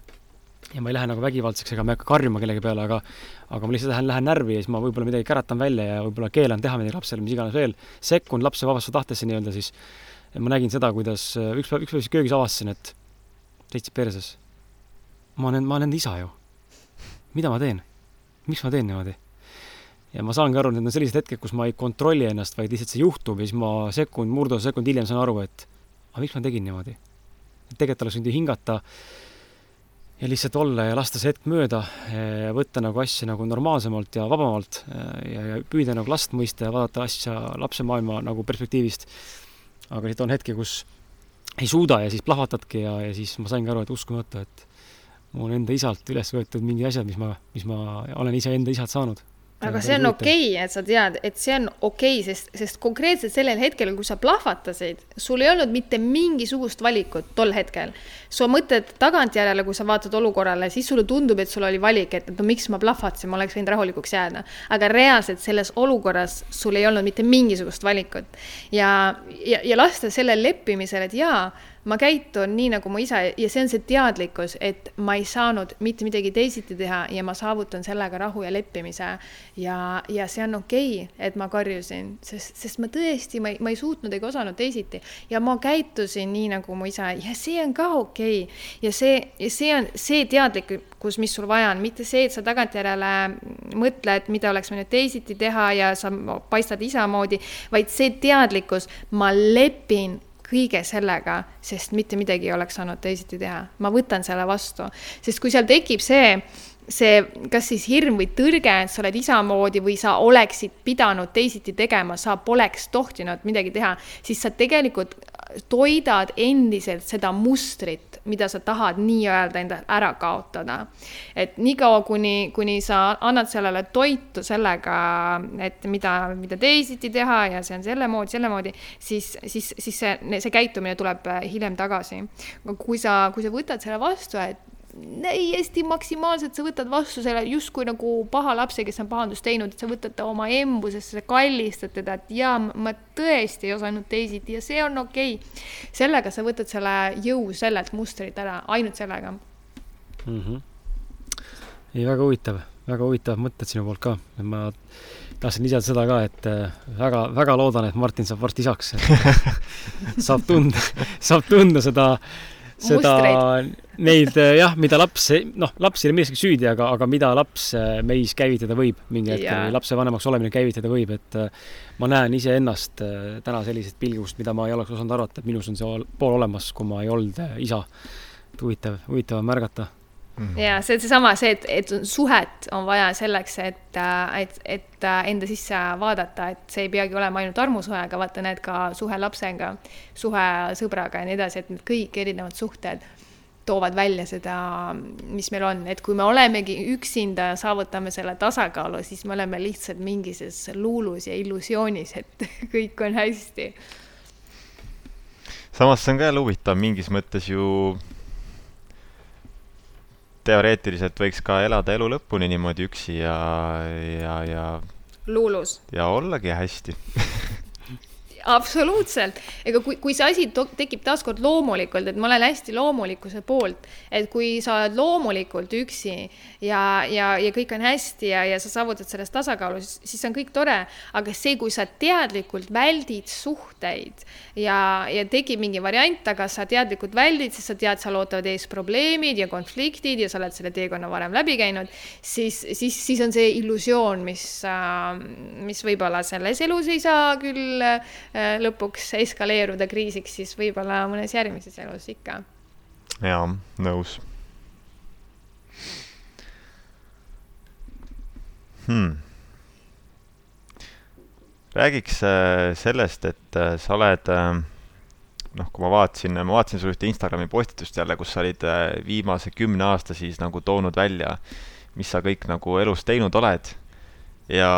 ja ma ei lähe nagu vägivaldseks ega ma ei hakka karjuma kellegi peale, aga aga ma lihtsalt lähen, lähen närvi ja siis ma võib-olla midagi käratan välja ja võib-olla keelan teha midagi lapsele, mis iganes veel, sekkun lapse vabasse tahtesse nii-öelda siis. ma nägin seda, kuidas üks päev, üks päev siis köögis avastasin, et seitse perses. ma olen, ma olen isa ju. mida ma teen? miks ma teen niimoodi? Ja ma saangi aru, need on sellised hetked, kus ma ei kontrolli ennast, vaid lihtsalt see juhtub ja siis ma sekund, murdosa sekund hiljem saan aru, et aga miks ma tegin niimoodi. tegelikult oleks võinud ju hingata ja lihtsalt olla ja lasta see hetk mööda ja võtta nagu asja nagu normaalsemalt ja vabamalt ja, ja püüda nagu last mõista ja vaadata asja lapse maailma nagu perspektiivist. aga siit on hetki, kus ei suuda ja siis plahvatadki ja, ja siis ma saingi aru, et uskumatu, et mul on enda isalt üles võetud mingi asjad, mis ma, mis ma olen iseenda isalt saanud aga see on okei okay,, et sa tead, et see on okei okay,, sest, sest konkreetselt sellel hetkel, kui sa plahvatasid, sul ei olnud mitte mingisugust valikut tol hetkel. sa mõtled tagantjärele, kui sa vaatad olukorrale, siis sulle tundub, et sul oli valik, et no miks ma plahvatasin, ma oleks võinud rahulikuks jääda. aga reaalselt selles olukorras sul ei olnud mitte mingisugust valikut. ja, ja, ja lasta sellel leppimisel, et jaa ma käitun nii, nagu mu isa ja see on see teadlikkus, et ma ei saanud mitte midagi teisiti teha ja ma saavutan sellega rahu ja leppimise. ja, ja see on okei okay,, et ma karjusin, sest, sest ma tõesti, ma ei, ma ei suutnud ega osanud teisiti ja ma käitusin nii, nagu mu isa ja see on ka okei okay.. ja see, see on see teadlikkus, mis sul vaja on, mitte see, et sa tagantjärele mõtled, mida oleks võinud teisiti teha ja sa paistad isa moodi, vaid see teadlikkus, ma lepin kõige sellega, sest mitte midagi ei oleks saanud teisiti teha. ma võtan selle vastu, sest kui seal tekib see, see, kas siis hirm või tõrge, et sa oled isa moodi või sa oleksid pidanud teisiti tegema, sa poleks tohtinud midagi teha, siis sa tegelikult toidad endiselt seda mustrit, mida sa tahad nii-öelda enda ära kaotada. et niikaua, kuni, kuni sa annad sellele toitu sellega, et mida, mida teisiti teha ja see on selle moodi, selle moodi, siis, siis, siis see, see käitumine tuleb hiljem tagasi. kui sa, kui sa võtad selle vastu, et täiesti maksimaalselt sa võtad vastu selle justkui nagu paha lapse, kes on pahandust teinud, et sa võtad ta oma embusesse, sa kallistad teda, et jaa, ma tõesti ei osanud teisiti ja see on okei okay.. sellega sa võtad selle jõu sellelt mustrilt ära, ainult sellega mm. -hmm. ei, väga huvitav, väga huvitavad mõtted sinu poolt ka, ma tahtsin lisada seda ka, et väga-väga äh, loodan, et Martin saab varsti isaks *laughs* saab tunda, saab tunda seda seda, neid äh, jah, mida laps, noh, laps ei ole milleski süüdi, aga, aga mida laps äh, meis käivitada võib mingi hetkel yeah. lapsevanemaks olemine käivitada võib, et äh, ma näen iseennast täna sellisest pilgust, mida ma ei oleks osanud arvata, et minus on see pool olemas, kui ma ei olnud isa. huvitav, huvitav on märgata Mm -hmm. ja see on seesama, see, et, et suhet on vaja selleks, et, et, et enda sisse vaadata, et see ei peagi olema ainult armusuhe, aga vaata, need ka suhe lapsega, suhe sõbraga ja nii edasi, et need kõik erinevad suhted toovad välja seda, mis meil on, et kui me olemegi üksinda ja saavutame selle tasakaalu, siis me oleme lihtsalt mingises luulus ja illusioonis, et *laughs* kõik on hästi. samas see on ka jälle huvitav, mingis mõttes ju teoreetiliselt võiks ka elada elu lõpuni niimoodi üksi ja, ja, ja luulus. ja ollagi hästi *laughs* absoluutselt, ega kui, kui see asi tekib taaskord loomulikult, et ma olen hästi loomulikkuse poolt, et kui sa oled loomulikult üksi ja, ja, ja kõik on hästi ja, ja sa saavutad selles tasakaalu, siis on kõik tore, aga see, kui sa teadlikult väldid suhteid ja, ja tekib mingi variant, aga sa teadlikult väldid, sest sa tead, seal ootavad ees probleemid ja konfliktid ja sa oled selle teekonna varem läbi käinud, siis, siis, siis on see illusioon, mis, mis võib-olla selles elus ei saa küll Äh, lõpuks eskaleeruda kriisiks, siis võib-olla mõnes järgmises elus ikka. jaa, nõus hmm.. räägiks äh, sellest, et äh, sa oled noh, kui ma vaatasin, ma vaatasin sul ühte Instagrami postitust jälle, kus sa olid viimase kümne aasta siis nagu toonud välja, mis sa kõik nagu elus teinud oled. ja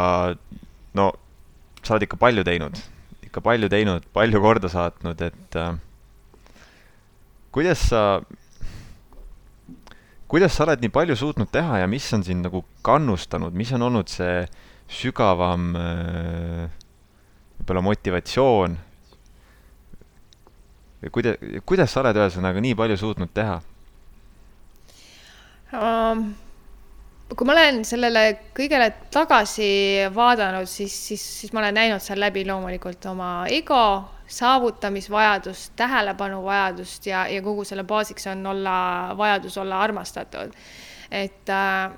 no sa oled ikka palju teinud ikka palju teinud, palju korda saatnud, et äh, kuidas sa, kuidas sa oled nii palju suutnud teha ja mis on sind nagu kannustanud, mis on olnud see sügavam äh, võib-olla motivatsioon või kuidas, kuidas sa oled ühesõnaga nii palju suutnud teha um,? Kui ma olen sellele kõigele tagasi vaadanud, siis, siis, siis ma olen näinud seal läbi loomulikult oma ego, saavutamisvajadust, tähelepanuvajadust ja, ja kogu selle baasiks on olla, vajadus olla armastatud. et äh,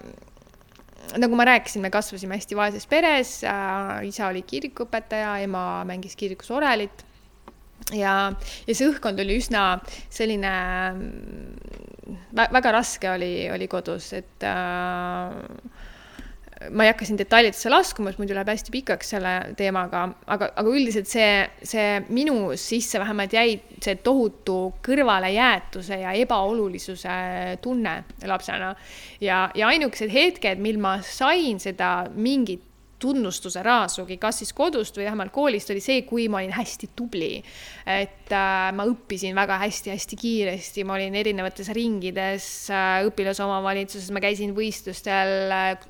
nagu ma rääkisin, me kasvasime hästi vaeses peres äh,, isa oli kirikuõpetaja, ema mängis kirikus orelit ja, ja see õhkkond oli üsna selline vä, väga raske oli, oli kodus, et äh, ma ei hakka siin detailidesse laskuma, sest muidu läheb hästi pikaks selle teemaga, aga, aga üldiselt see, see minu sisse vähemalt jäi see tohutu kõrvalejäetuse ja ebaolulisuse tunne lapsena. ja, ja ainukesed hetked, mil ma sain seda mingit tunnustuse raasugi, kas siis kodust või vähemalt koolist, oli see, kui ma olin hästi tubli. et äh, ma õppisin väga hästi-hästi kiiresti, ma olin erinevates ringides äh,, õpilasomavalitsuses, ma käisin võistlustel äh,,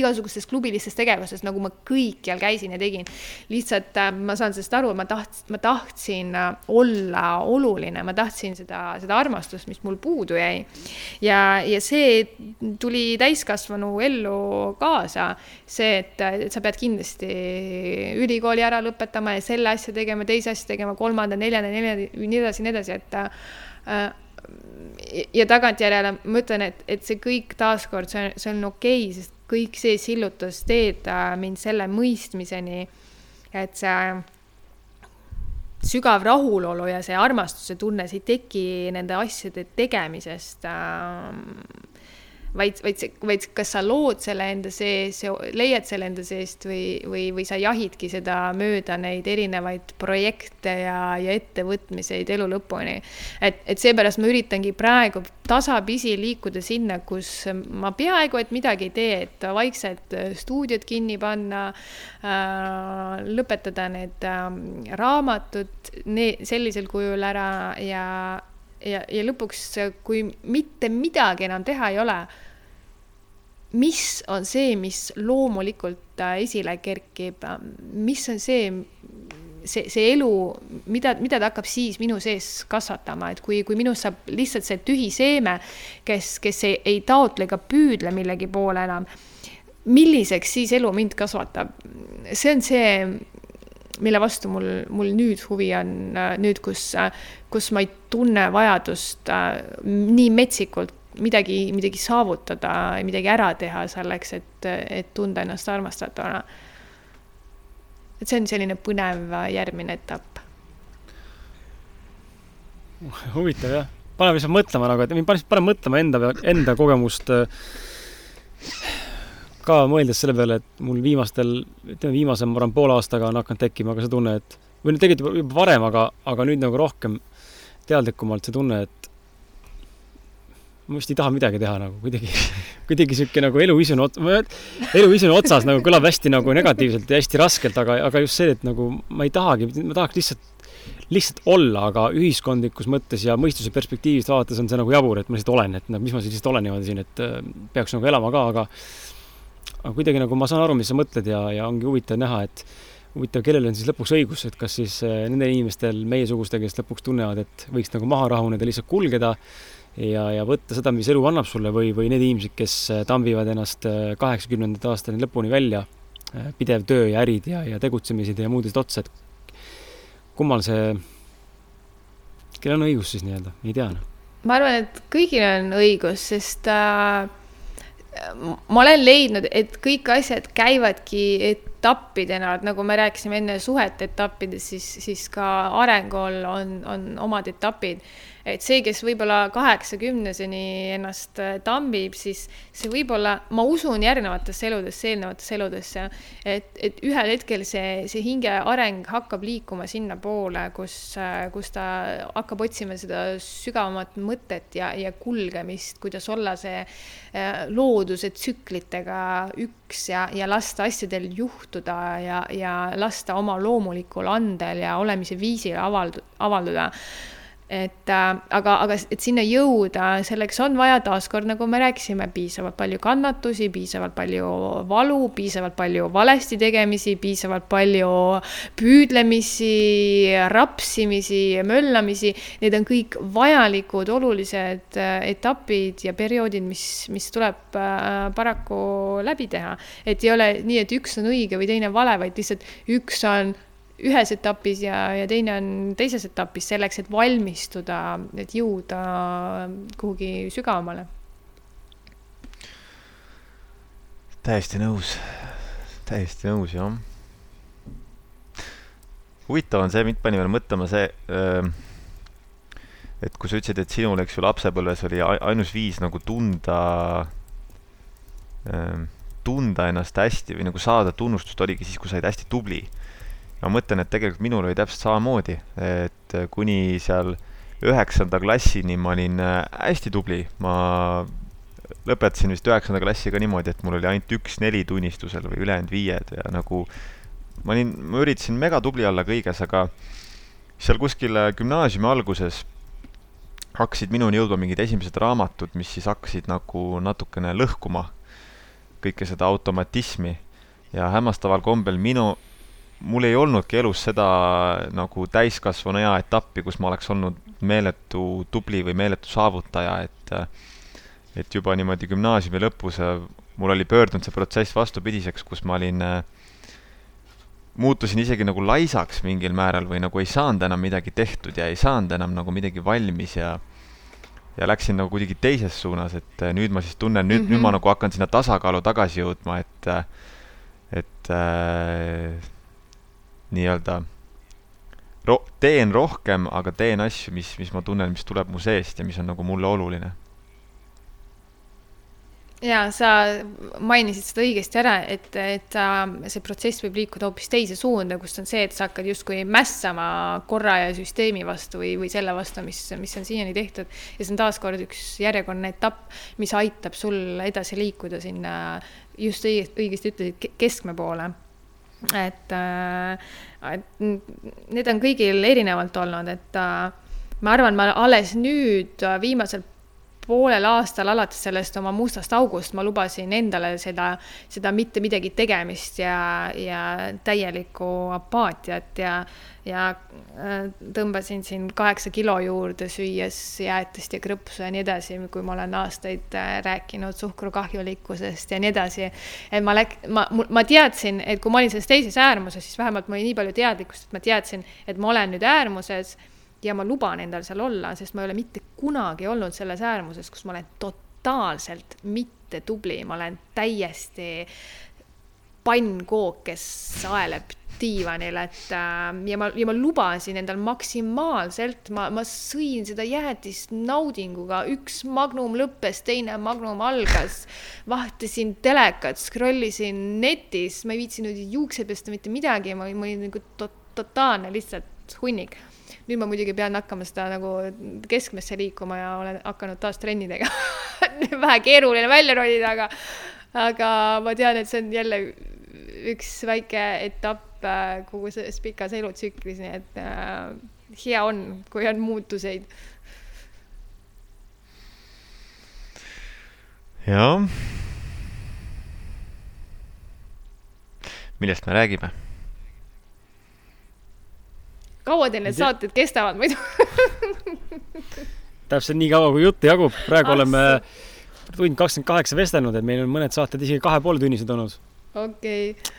igasugustes klubilistes tegevustes, nagu ma kõikjal käisin ja tegin. lihtsalt äh, ma saan sellest aru, ma taht-, ma tahtsin äh, olla oluline, ma tahtsin seda, seda armastust, mis mul puudu jäi. ja, ja see tuli täiskasvanu ellu kaasa, see, et et sa pead kindlasti ülikooli ära lõpetama ja selle asja tegema, teise asja tegema, kolmanda, neljanda, neljanda, nii edasi, nii edasi, et äh, ja tagantjärele ma ütlen, et, et see kõik taaskord, see on, see on okei okay,, sest kõik see sillutas teed äh, mind selle mõistmiseni, et see sügav rahulolu ja see armastuse tunne, see ei teki nende asjade tegemisest äh, vaid, vaid see, vaid kas sa lood selle enda sees, leiad selle enda seest või, või, või sa jahidki seda mööda neid erinevaid projekte ja, ja ettevõtmiseid elu lõpuni. et, et seepärast ma üritangi praegu tasapisi liikuda sinna, kus ma peaaegu et midagi ei tee, et vaikselt stuudiod kinni panna äh,, lõpetada need äh, raamatud ne, sellisel kujul ära ja ja, ja lõpuks, kui mitte midagi enam teha ei ole, mis on see, mis loomulikult äh, esile kerkib, mis on see, see, see elu, mida, mida ta hakkab siis minu sees kasvatama, et kui, kui minust saab lihtsalt see tühi seeme, kes, kes ei, ei taotle ega püüdle millegi poole enam, milliseks siis elu mind kasvatab? see on see, mille vastu mul, mul nüüd huvi on, nüüd, kus, kus ma ei tunne vajadust äh, nii metsikult midagi, midagi saavutada, midagi ära teha selleks, et, et tunda ennast armastatuna. et see on selline põnev järgmine etapp. huvitav jah, paneb lihtsalt mõtlema nagu, et mind paneb, paneb mõtlema enda enda kogemust ka mõeldes selle peale, et mul viimastel, ütleme viimase, ma arvan, poole aastaga on hakanud tekkima ka see tunne, et või no tegelikult juba varem, aga, aga nüüd nagu rohkem teadlikumalt see tunne, et ma vist ei taha midagi teha nagu kuidagi, *laughs* kuidagi sihuke nagu eluviis on, eluviis on otsas nagu kõlab hästi nagu negatiivselt ja hästi raskelt, aga, aga just see, et nagu ma ei tahagi, ma tahaks lihtsalt, lihtsalt olla, aga ühiskondlikus mõttes ja mõistuse perspektiivist vaadates on see nagu jabur, et ma lihtsalt olen, et noh, mis ma siis lihtsalt olen niimoodi siin, et äh, peaks nagu elama ka, aga aga kuidagi nagu ma saan aru, mis sa mõtled ja, ja ongi huvitav näha, et huvitav, kellel on siis lõpuks õigus, et kas siis äh, nendel inimestel, meiesugustel, kes lõpuks tunnevad, et võiks nagu maha rahuneda, lihtsalt kulgeda ja, ja võtta seda, mis elu annab sulle või, või need inimesed, kes äh, tambivad ennast äh, kaheksakümnendate aastani lõpuni välja, pidev töö ja ärid ja, ja tegutsemised ja muud asjad otsa, et kummal see, kellel on õigus siis nii-öelda, ei tea noh. ma arvan, et kõigil on õigus, sest äh, ma olen leidnud, et kõik asjad käivadki etappidena, et nagu me rääkisime enne suhete etappidest, siis, siis ka arengul on, on omad etapid et see, kes võib-olla kaheksakümneseni ennast äh, tambib, siis see võib-olla, ma usun järgnevatesse eludesse, eelnevatesse eludesse, et, et ühel hetkel see, see hinge areng hakkab liikuma sinnapoole, kus, äh, kus ta hakkab otsima seda sügavamat mõtet ja, ja kulgemist, kuidas olla see äh, looduse tsüklitega üks ja, ja lasta asjadel juhtuda ja, ja lasta oma loomulikul andel ja olemise viisil avaldu-, avalduda et äh, aga, aga et sinna jõuda, selleks on vaja taaskord, nagu me rääkisime, piisavalt palju kannatusi, piisavalt palju valu, piisavalt palju valesti tegemisi, piisavalt palju püüdlemisi, rapsimisi, möllamisi. Need on kõik vajalikud, olulised äh, etapid ja perioodid, mis, mis tuleb äh, paraku läbi teha. et ei ole nii, et üks on õige või teine vale, vaid lihtsalt üks on ühes etapis ja, ja teine on teises etapis selleks, et valmistuda, et jõuda kuhugi sügavamale. täiesti nõus, täiesti nõus, jah. huvitav on see, mind pani veel mõtlema see, et kui sa ütlesid, et sinul, eks ju, lapsepõlves oli ainus viis nagu tunda, tunda ennast hästi või nagu saada tunnustust, oligi siis, kui sa olid hästi tubli ma mõtlen, et tegelikult minul oli täpselt samamoodi, et kuni seal üheksanda klassini ma olin äh, hästi tubli, ma lõpetasin vist üheksanda klassi ka niimoodi, et mul oli ainult üks neli tunnistusel või ülejäänud viied ja nagu ma olin, ma üritasin megatubli olla kõiges, aga seal kuskil äh, gümnaasiumi alguses hakkasid minuni jõudma mingid esimesed raamatud, mis siis hakkasid nagu natukene lõhkuma kõike seda automatismi. Ja hämmastaval kombel minu mul ei olnudki elus seda nagu täiskasvanu ea etappi, kus ma oleks olnud meeletu tubli või meeletu saavutaja, et et juba niimoodi gümnaasiumi lõpus mul oli pöördunud see protsess vastupidiseks, kus ma olin, muutusin isegi nagu laisaks mingil määral või nagu ei saanud enam midagi tehtud ja ei saanud enam nagu midagi valmis ja ja läksin nagu kuidagi teises suunas, et nüüd ma siis tunnen, nüüd mm, -hmm. nüüd ma mhm. nagu hakkan sinna tasakaalu tagasi jõudma, et et äh, nii-öelda ro-, teen rohkem, aga teen asju, mis, mis ma tunnen, mis tuleb mu seest ja mis on nagu mulle oluline. ja sa mainisid seda õigesti ära, et, et see protsess võib liikuda hoopis teise suunda, kus on see, et sa hakkad justkui mässama korra ja süsteemi vastu või, või selle vastu, mis, mis on siiani tehtud. ja see on taaskord üks järjekordne etapp, mis aitab sul edasi liikuda sinna just õigesti ütlesid, keskme poole et, äh, et need on kõigil erinevalt olnud, et äh, ma arvan, ma alles nüüd äh, viimasel poolel aastal alates sellest oma mustast august ma lubasin endale seda, seda mitte midagi tegemist ja, ja täielikku apaatiat ja, ja äh, tõmbasin siin kaheksa kilo juurde, süües jäätist ja krõpsu ja nii edasi, kui ma olen aastaid äh, rääkinud suhkru kahjulikkusest ja nii edasi. et ma läk-, ma, ma teadsin, et kui ma olin selles teises äärmuses, siis vähemalt mul oli nii palju teadlikkust, et ma teadsin, et ma olen nüüd äärmuses ja ma luban endal seal olla, sest ma ei ole mitte kunagi olnud selles äärmuses, kus ma olen totaalselt mitte tubli, ma olen täiesti pannkook, kes saeleb diivanil, et äh, ja ma, ja ma lubasin endal maksimaalselt, ma, ma sõin seda jäätist naudinguga, üks magnum lõppes, teine magnum algas. vahtasin telekat, scroll isin netis, ma ei viitsinud juukseid pesta, mitte midagi, ma ma olin nagu to totaalne lihtsalt hunnik nüüd ma muidugi pean hakkama seda nagu keskmesse liikuma ja olen hakanud taas trennidega *laughs* vähe keeruline välja ronida, aga, aga ma tean, et see on jälle üks väike etapp äh, kogu selles pikas elutsüklis, nii et äh, hea on, kui on muutuseid. jah. millest me räägime? Kaua teil need saated kestavad muidu? *laughs* Täpselt nii kaua, kui juttu jagub, praegu ah, oleme tund kakskümmend kaheksa vestelnud, et meil on mõned saated isegi kahe poole tunnised olnud. okei. Okay.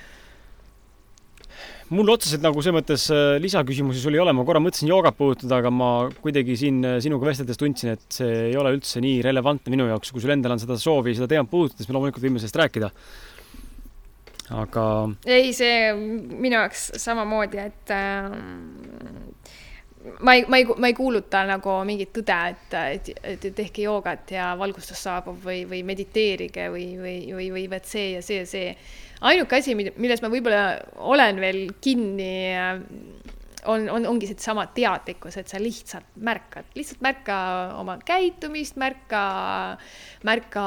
mul otseselt nagu selles mõttes äh, lisaküsimusi sul ei ole, ma korra mõtlesin joogat puudutada, aga ma kuidagi siin äh, sinuga vesteldes tundsin, et see ei ole üldse nii relevantne minu jaoks, kui sul endal on seda soovi seda teemat puudutada, siis me loomulikult võime sellest rääkida aga. ei, see minu jaoks samamoodi, et äh, ma ei, ma ei, ma ei kuuluta nagu mingit tõde, et, et, et tehke joogat ja valgustus saabub või, või mediteerige või, või, või, või vaat see ja see ja see. ainuke asi, milles ma võib-olla olen veel kinni on, on, ongi seesama teadlikkus, et sa lihtsalt märkad, lihtsalt märka oma käitumist, märka, märka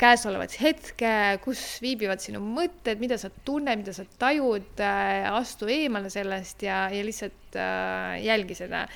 käesolevat hetke, kus viibivad sinu mõtted, mida sa tunned, mida sa tajud, äh, astu eemale sellest ja, ja lihtsalt äh, jälgi seda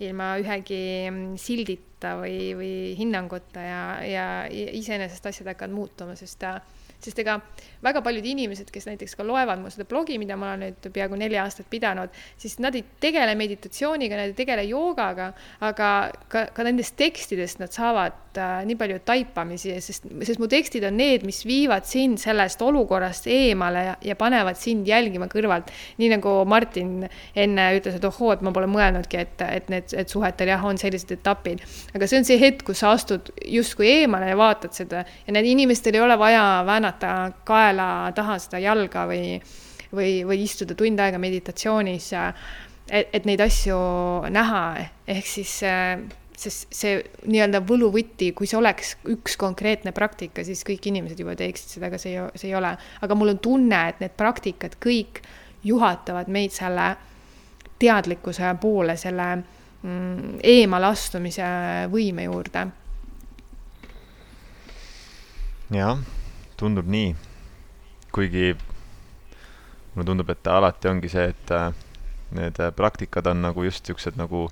ilma ühegi mm, sildita või, või hinnanguta ja, ja iseenesest asjad hakkavad muutuma, sest äh, sest ega väga paljud inimesed, kes näiteks ka loevad mu seda blogi, mida ma olen nüüd peaaegu neli aastat pidanud, siis nad ei tegele meditatsiooniga, nad ei tegele joogaga, aga ka, ka nendest tekstidest nad saavad äh, nii palju taipamisi, sest, sest mu tekstid on need, mis viivad sind sellest olukorrast eemale ja, ja panevad sind jälgima kõrvalt. nii nagu Martin enne ütles, et ohoo, et ma pole mõelnudki, et, et need, et suhetel jah, on sellised etapid. aga see on see hetk, kus sa astud justkui eemale ja vaatad seda ja need inimestel ei ole vaja väänata kaela kaela taha seda jalga või, või, või istuda tund aega meditatsioonis, et, et neid asju näha, ehk siis sest see nii-öelda võluvõti, kui see oleks üks konkreetne praktika, siis kõik inimesed juba teeksid seda, aga see ei, see ei ole. aga mul on tunne, et need praktikad kõik juhatavad meid selle teadlikkuse poole, selle mm, eemalastumise võime juurde. jah, tundub nii kuigi mulle tundub, et alati ongi see, et äh, need äh, praktikad on nagu just niisugused nagu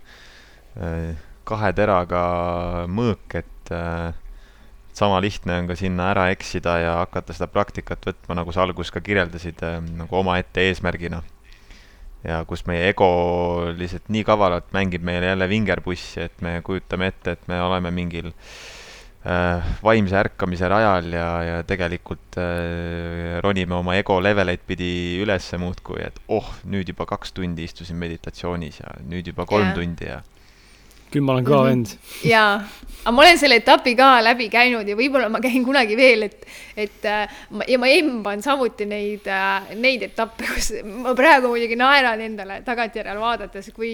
äh, kahe teraga mõõk, et sama lihtne on ka sinna ära eksida ja hakata seda praktikat võtma, nagu sa alguses ka kirjeldasid, nagu omaette eesmärgina. ja kus meie ego lihtsalt nii kavalalt mängib meile jälle vingerpussi, et me kujutame ette, et me oleme mingil äh, Äh, vaimse ärkamise rajal ja, ja tegelikult äh, ronime oma ego leveleid pidi ülesse muudkui, et oh, nüüd juba kaks tundi istusin meditatsioonis ja nüüd juba kolm yeah. tundi ja küll ma olen kõva mhm. vend. jaa, aga ma olen selle etapi ka läbi käinud ja võib-olla ma käin kunagi veel, et, et äh, ja ma emban samuti neid, äh, neid etappe, kus ma praegu muidugi naeran endale tagantjärele vaadates, kui,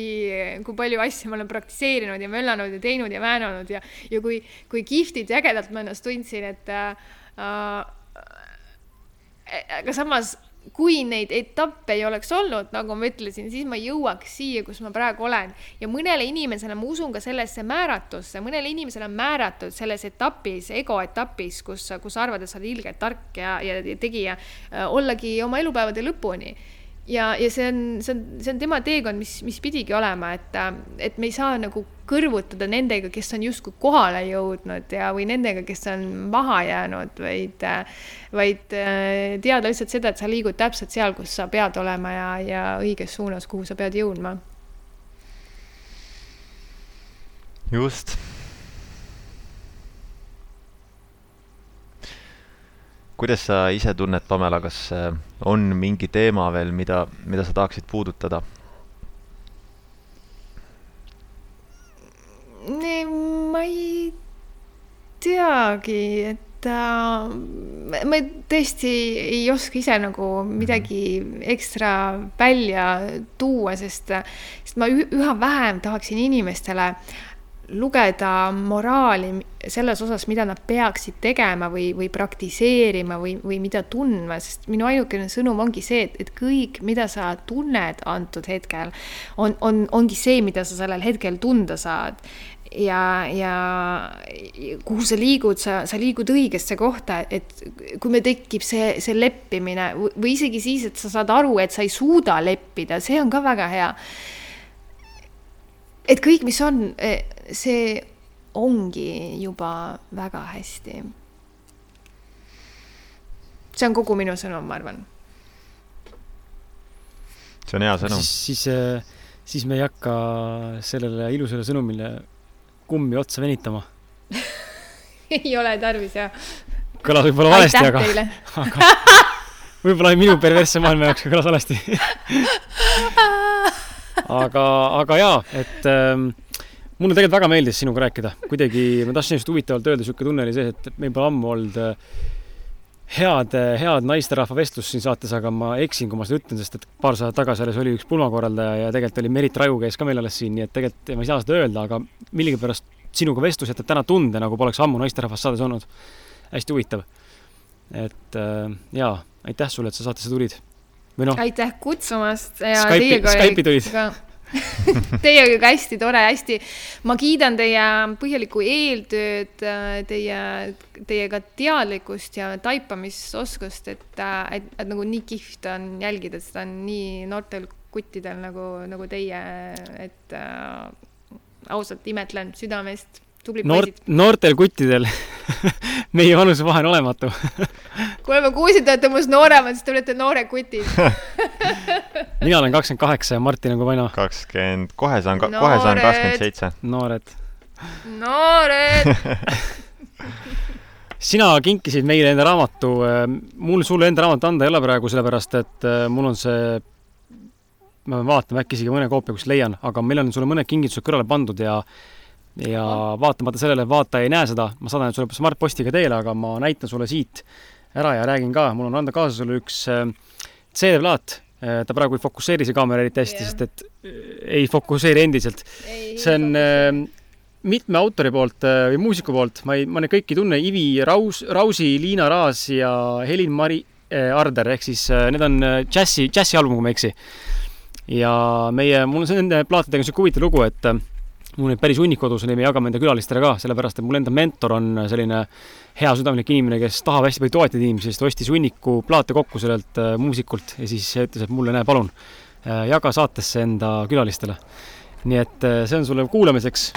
kui palju asju ma olen praktiseerinud ja möllanud ja teinud ja väänanud ja, ja kui, kui kihvtilt ja ägedalt ma ennast tundsin, et äh, äh aga samas kui neid etappe ei oleks olnud, nagu ma ütlesin, siis ma jõuaks siia, kus ma praegu olen. ja mõnele inimesele, ma usun ka sellesse määratusse, mõnele inimesele on määratud selles etapis, ego etapis, kus, kus arvad, et sa oled ilgelt tark ja, ja, ja tegija, äh, ollagi oma elupäevade lõpuni ja, ja see on, see on, see on tema teekond, mis, mis pidigi olema, et, et me ei saa nagu kõrvutada nendega, kes on justkui kohale jõudnud ja, või nendega, kes on maha jäänud, vaid, vaid äh, teada lihtsalt seda, et sa liigud täpselt seal, kus sa pead olema ja, ja õiges suunas, kuhu sa pead jõudma. just kuidas sa ise tunned, Pamela, kas äh, on mingi teema veel, mida, mida sa tahaksid puudutada? ma ei teagi, et äh, ma tõesti ei oska ise nagu midagi ekstra välja tuua, sest, sest ma üha vähem tahaksin inimestele lugeda moraali selles osas, mida nad peaksid tegema või, või praktiseerima või, või mida tundma, sest minu ainukene sõnum ongi see, et, et kõik, mida sa tunned antud hetkel, on, on, ongi see, mida sa sellel hetkel tunda saad ja, ja kuhu sa liigud, sa, sa liigud õigesse kohta, et kui meil tekib see, see leppimine või isegi siis, et sa saad aru, et sa ei suuda leppida, see on ka väga hea. Et kõik, mis on, see ongi juba väga hästi. see on kogu minu sõnum, ma arvan. see on hea sõnum. siis, siis, siis me ei hakka sellele ilusale sõnumile kummi otsa venitama *laughs* ei ole tarvis, jah. kõlas võib-olla valesti, aga, *laughs* aga võib-olla minu perversse maailma jaoks kõlas valesti *laughs* aga, aga jaa, et ähm, mulle tegelikult väga meeldis sinuga rääkida, kuidagi ma tahtsin just huvitavalt öelda, niisugune tunne oli see, et meil pole ammu olnud äh, head, head naisterahva vestlust siin saates, aga ma eksin, kui ma seda ütlen, sest et paar saadet tagasi alles oli üks pulmakorraldaja ja tegelikult oli Merit Raju käis ka meil alles siin, nii et tegelikult ma ei saa seda öelda, aga millegipärast sinuga vestlus jätab täna tunde, nagu poleks ammu naisterahvast saades olnud. hästi huvitav. et äh, jaa, aitäh sulle, et sa saatesse tulid. Või noh. aitäh kutsumast ja Skype'i, teiega Skype'i tulid. ka *laughs* Teiega ka hästi tore, hästi, ma kiidan teie põhjalikku eeltööd, teie, teie ka teadlikkust ja taipamisoskust, et, et, et nagu nii kihvt on jälgida seda nii noortel kuttidel nagu, nagu teie, et äh, ausalt imetlen südamest Noort, poisid. noortel kuttidel *laughs* meie vanusevahe on olematu *laughs* kuule, ma kuulsin, te olete minust nooremad, siis te olete noored kutid *laughs* mina olen kakskümmend kaheksa ja Martin on kui vana? kakskümmend, kohe saan, kohe saan kakskümmend seitse. noored. noored sina kinkisid meile enda raamatu, mul sulle enda raamatut anda ei ole praegu, sellepärast et äh, mul on see ma pean vaatama, äkki isegi mõne koopia kuskilt leian, aga meil on sulle mõned kingitused kõrvale pandud ja ja vaatamata sellele, et vaataja ei näe seda, ma saadan sulle Smart-postiga teele, aga ma näitan sulle siit ära ja räägin ka, mul on anda kaasa sulle üks äh, CD-plaat, äh, ta praegu ei fokusseeri see kaamera eriti hästi yeah., sest et äh, ei fokusseeri endiselt. see on äh, mitme autori poolt või muusiku poolt, ma ei, ma neid kõiki ei tunne, Ivi Raus, Rausi, Liina Raas ja Helin-Mari Arder, ehk siis need on džässi, džässialbum, kui ma ei eksi. Ja meie, mul on nende plaatidega niisugune huvitav lugu, et mul neid päris hunnik kodus on ja me jagame enda külalistele ka, sellepärast et mul enda mentor on selline hea südamlik inimene, kes tahab hästi palju toetada inimesi, siis ta ostis hunniku plaate kokku sellelt äh, muusikult ja siis ütles, et mulle, näe, palun äh, jaga saatesse enda külalistele. nii et äh, see on sulle kuulamiseks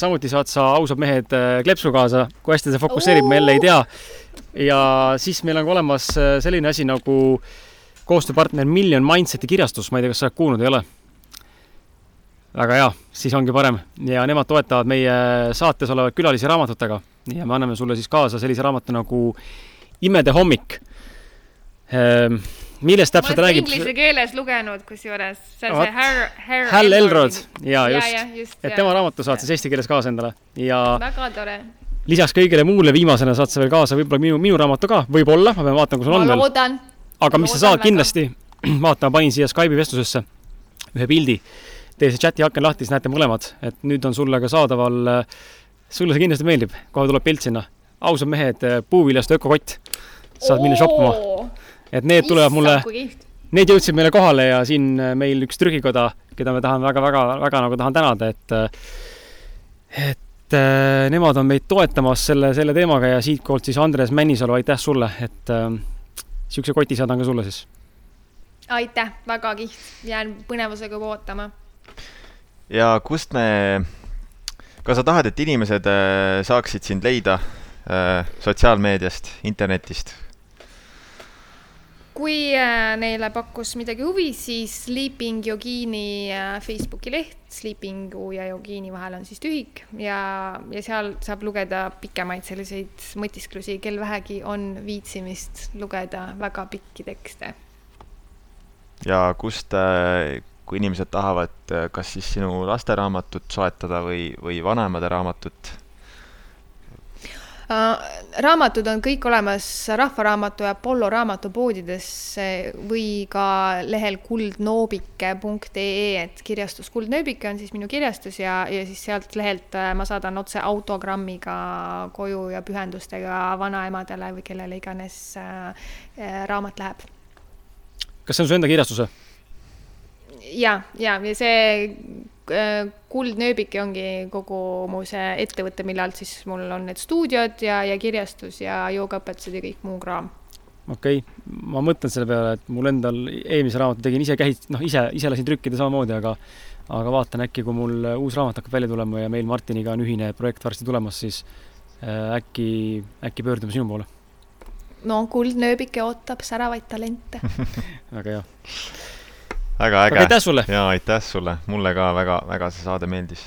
samuti saad sa Ausad mehed kleepsu kaasa, kui hästi see fokusseerib, ma jälle ei tea. ja siis meil on ka olemas selline asi nagu koostööpartner Million Mindseti kirjastus, ma ei tea, kas sa oled kuulnud, ei ole? Väga hea, siis ongi parem ja nemad toetavad meie saates olevaid külalisi raamatutega ja me anname sulle siis kaasa sellise raamatu nagu Imede hommik ehm, millest täpselt räägib? inglise keeles lugenud kusjuures, see on see Har-, Har-. Hal Elrod ja just, ja, just, et tema raamatu saad siis eesti keeles kaasa endale ja. väga tore. lisaks kõigele muule viimasena saad sa veel kaasa võib-olla minu, minu raamatu ka, võib-olla, ma pean vaatama, kus sul on veel. loodan aga mis sa saad kindlasti, *clears throat* vaata, ma panin siia Skype'i vestlusesse ühe pildi. Teie see chati aken lahti, siis näete mõlemad, et nüüd on sulle ka saadaval, sulle see kindlasti meeldib, kohe tuleb pilt sinna. ausad mehed, puuviljast ökokott. saad minna shoppama. et need tulevad mulle, need jõudsid meile kohale ja siin meil üks trükikoda, keda me tahame väga-väga-väga nagu tahan tänada, et et äh, nemad on meid toetamas selle, selle teemaga ja siitpoolt siis Andres Männisalu, aitäh sulle, et äh, niisuguse koti saadan ka sulle siis. aitäh, väga kihvt, jään põnevusega ootama. Ja kust me, kas sa tahad, et inimesed äh, saaksid sind leida äh, sotsiaalmeediast, internetist? kui äh, neile pakkus midagi huvi, siis Sleeping Yogini Facebooki leht, Sleepingu ja Yogini vahel on siis tühik ja, ja seal saab lugeda pikemaid selliseid mõtisklusi, kel vähegi on viitsimist lugeda väga pikki tekste. ja kust, kui inimesed tahavad, kas siis sinu lasteraamatut soetada või, või vanemate raamatut? raamatud on kõik olemas Rahvaraamatu ja Apollo raamatupoodides või ka lehel kuldnoobike.ee, et kirjastus Kuldnööbike on siis minu kirjastus ja, ja siis sealt lehelt äh, ma saadan otse autogrammiga koju ja pühendustega vanaemadele või kellele iganes äh, äh, raamat läheb. kas see on su enda kirjastus või? Ja, ja, ja see Äh, kuldnööbiki ongi kogu mu see ettevõte, mille alt siis mul on need stuudiod ja, ja kirjastus ja joogaõpetused ja kõik muu kraam. okei okay., ma mõtlen selle peale, et mul endal eelmise raamatu tegin ise käis, noh, ise, ise lasin trükkida samamoodi, aga aga vaatan äkki, kui mul uus raamat hakkab välja tulema ja meil Martiniga on ühine projekt varsti tulemas, siis äh, äkki, äkki pöördume sinu poole. no kuldnööbike ootab säravaid talente *laughs* väga hea väga äge. aitäh sulle! jaa, aitäh sulle, mulle ka väga, väga see saade meeldis.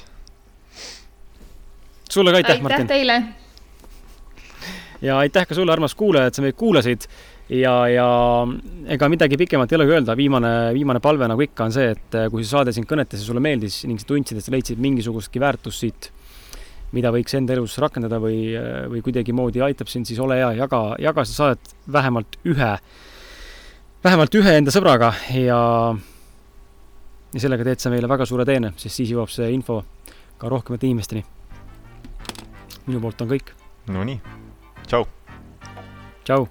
sulle ka aitäh, Martin! aitäh teile! ja aitäh ka sulle, armas kuulaja, et sa meid kuulasid ja, ja ega midagi pikemat ei olegi öelda, viimane, viimane palve nagu ikka on see, et kui see saade sind kõnetas ja sulle meeldis ning sa tundsid, et sa leidsid mingisugustki väärtust siit, mida võiks enda elus rakendada või, või kuidagimoodi aitab sind, siis ole hea, jaga, jaga seda saadet vähemalt ühe, vähemalt ühe enda sõbraga ja ja sellega teed sa meile väga suure teene, sest siis jõuab see info ka rohkemate inimesteni. minu poolt on kõik. Nonii, tšau. tšau.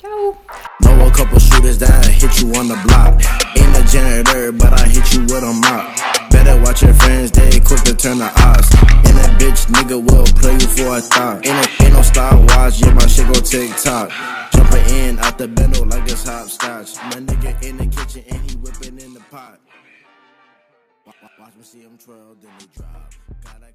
Ciao. Know a couple shooters that hit you on the block. Ain't a janitor, but I hit you with a mop. Better watch your friends, they quick to turn the odds. And that bitch nigga will play you for a thought. Ain't, a, ain't no Star Wars, yeah, my shit go TikTok. Jumping in out the bendo like it's hopscotch. My nigga in the kitchen and he whipping in the pot. Watch me see him twirl, then they drop.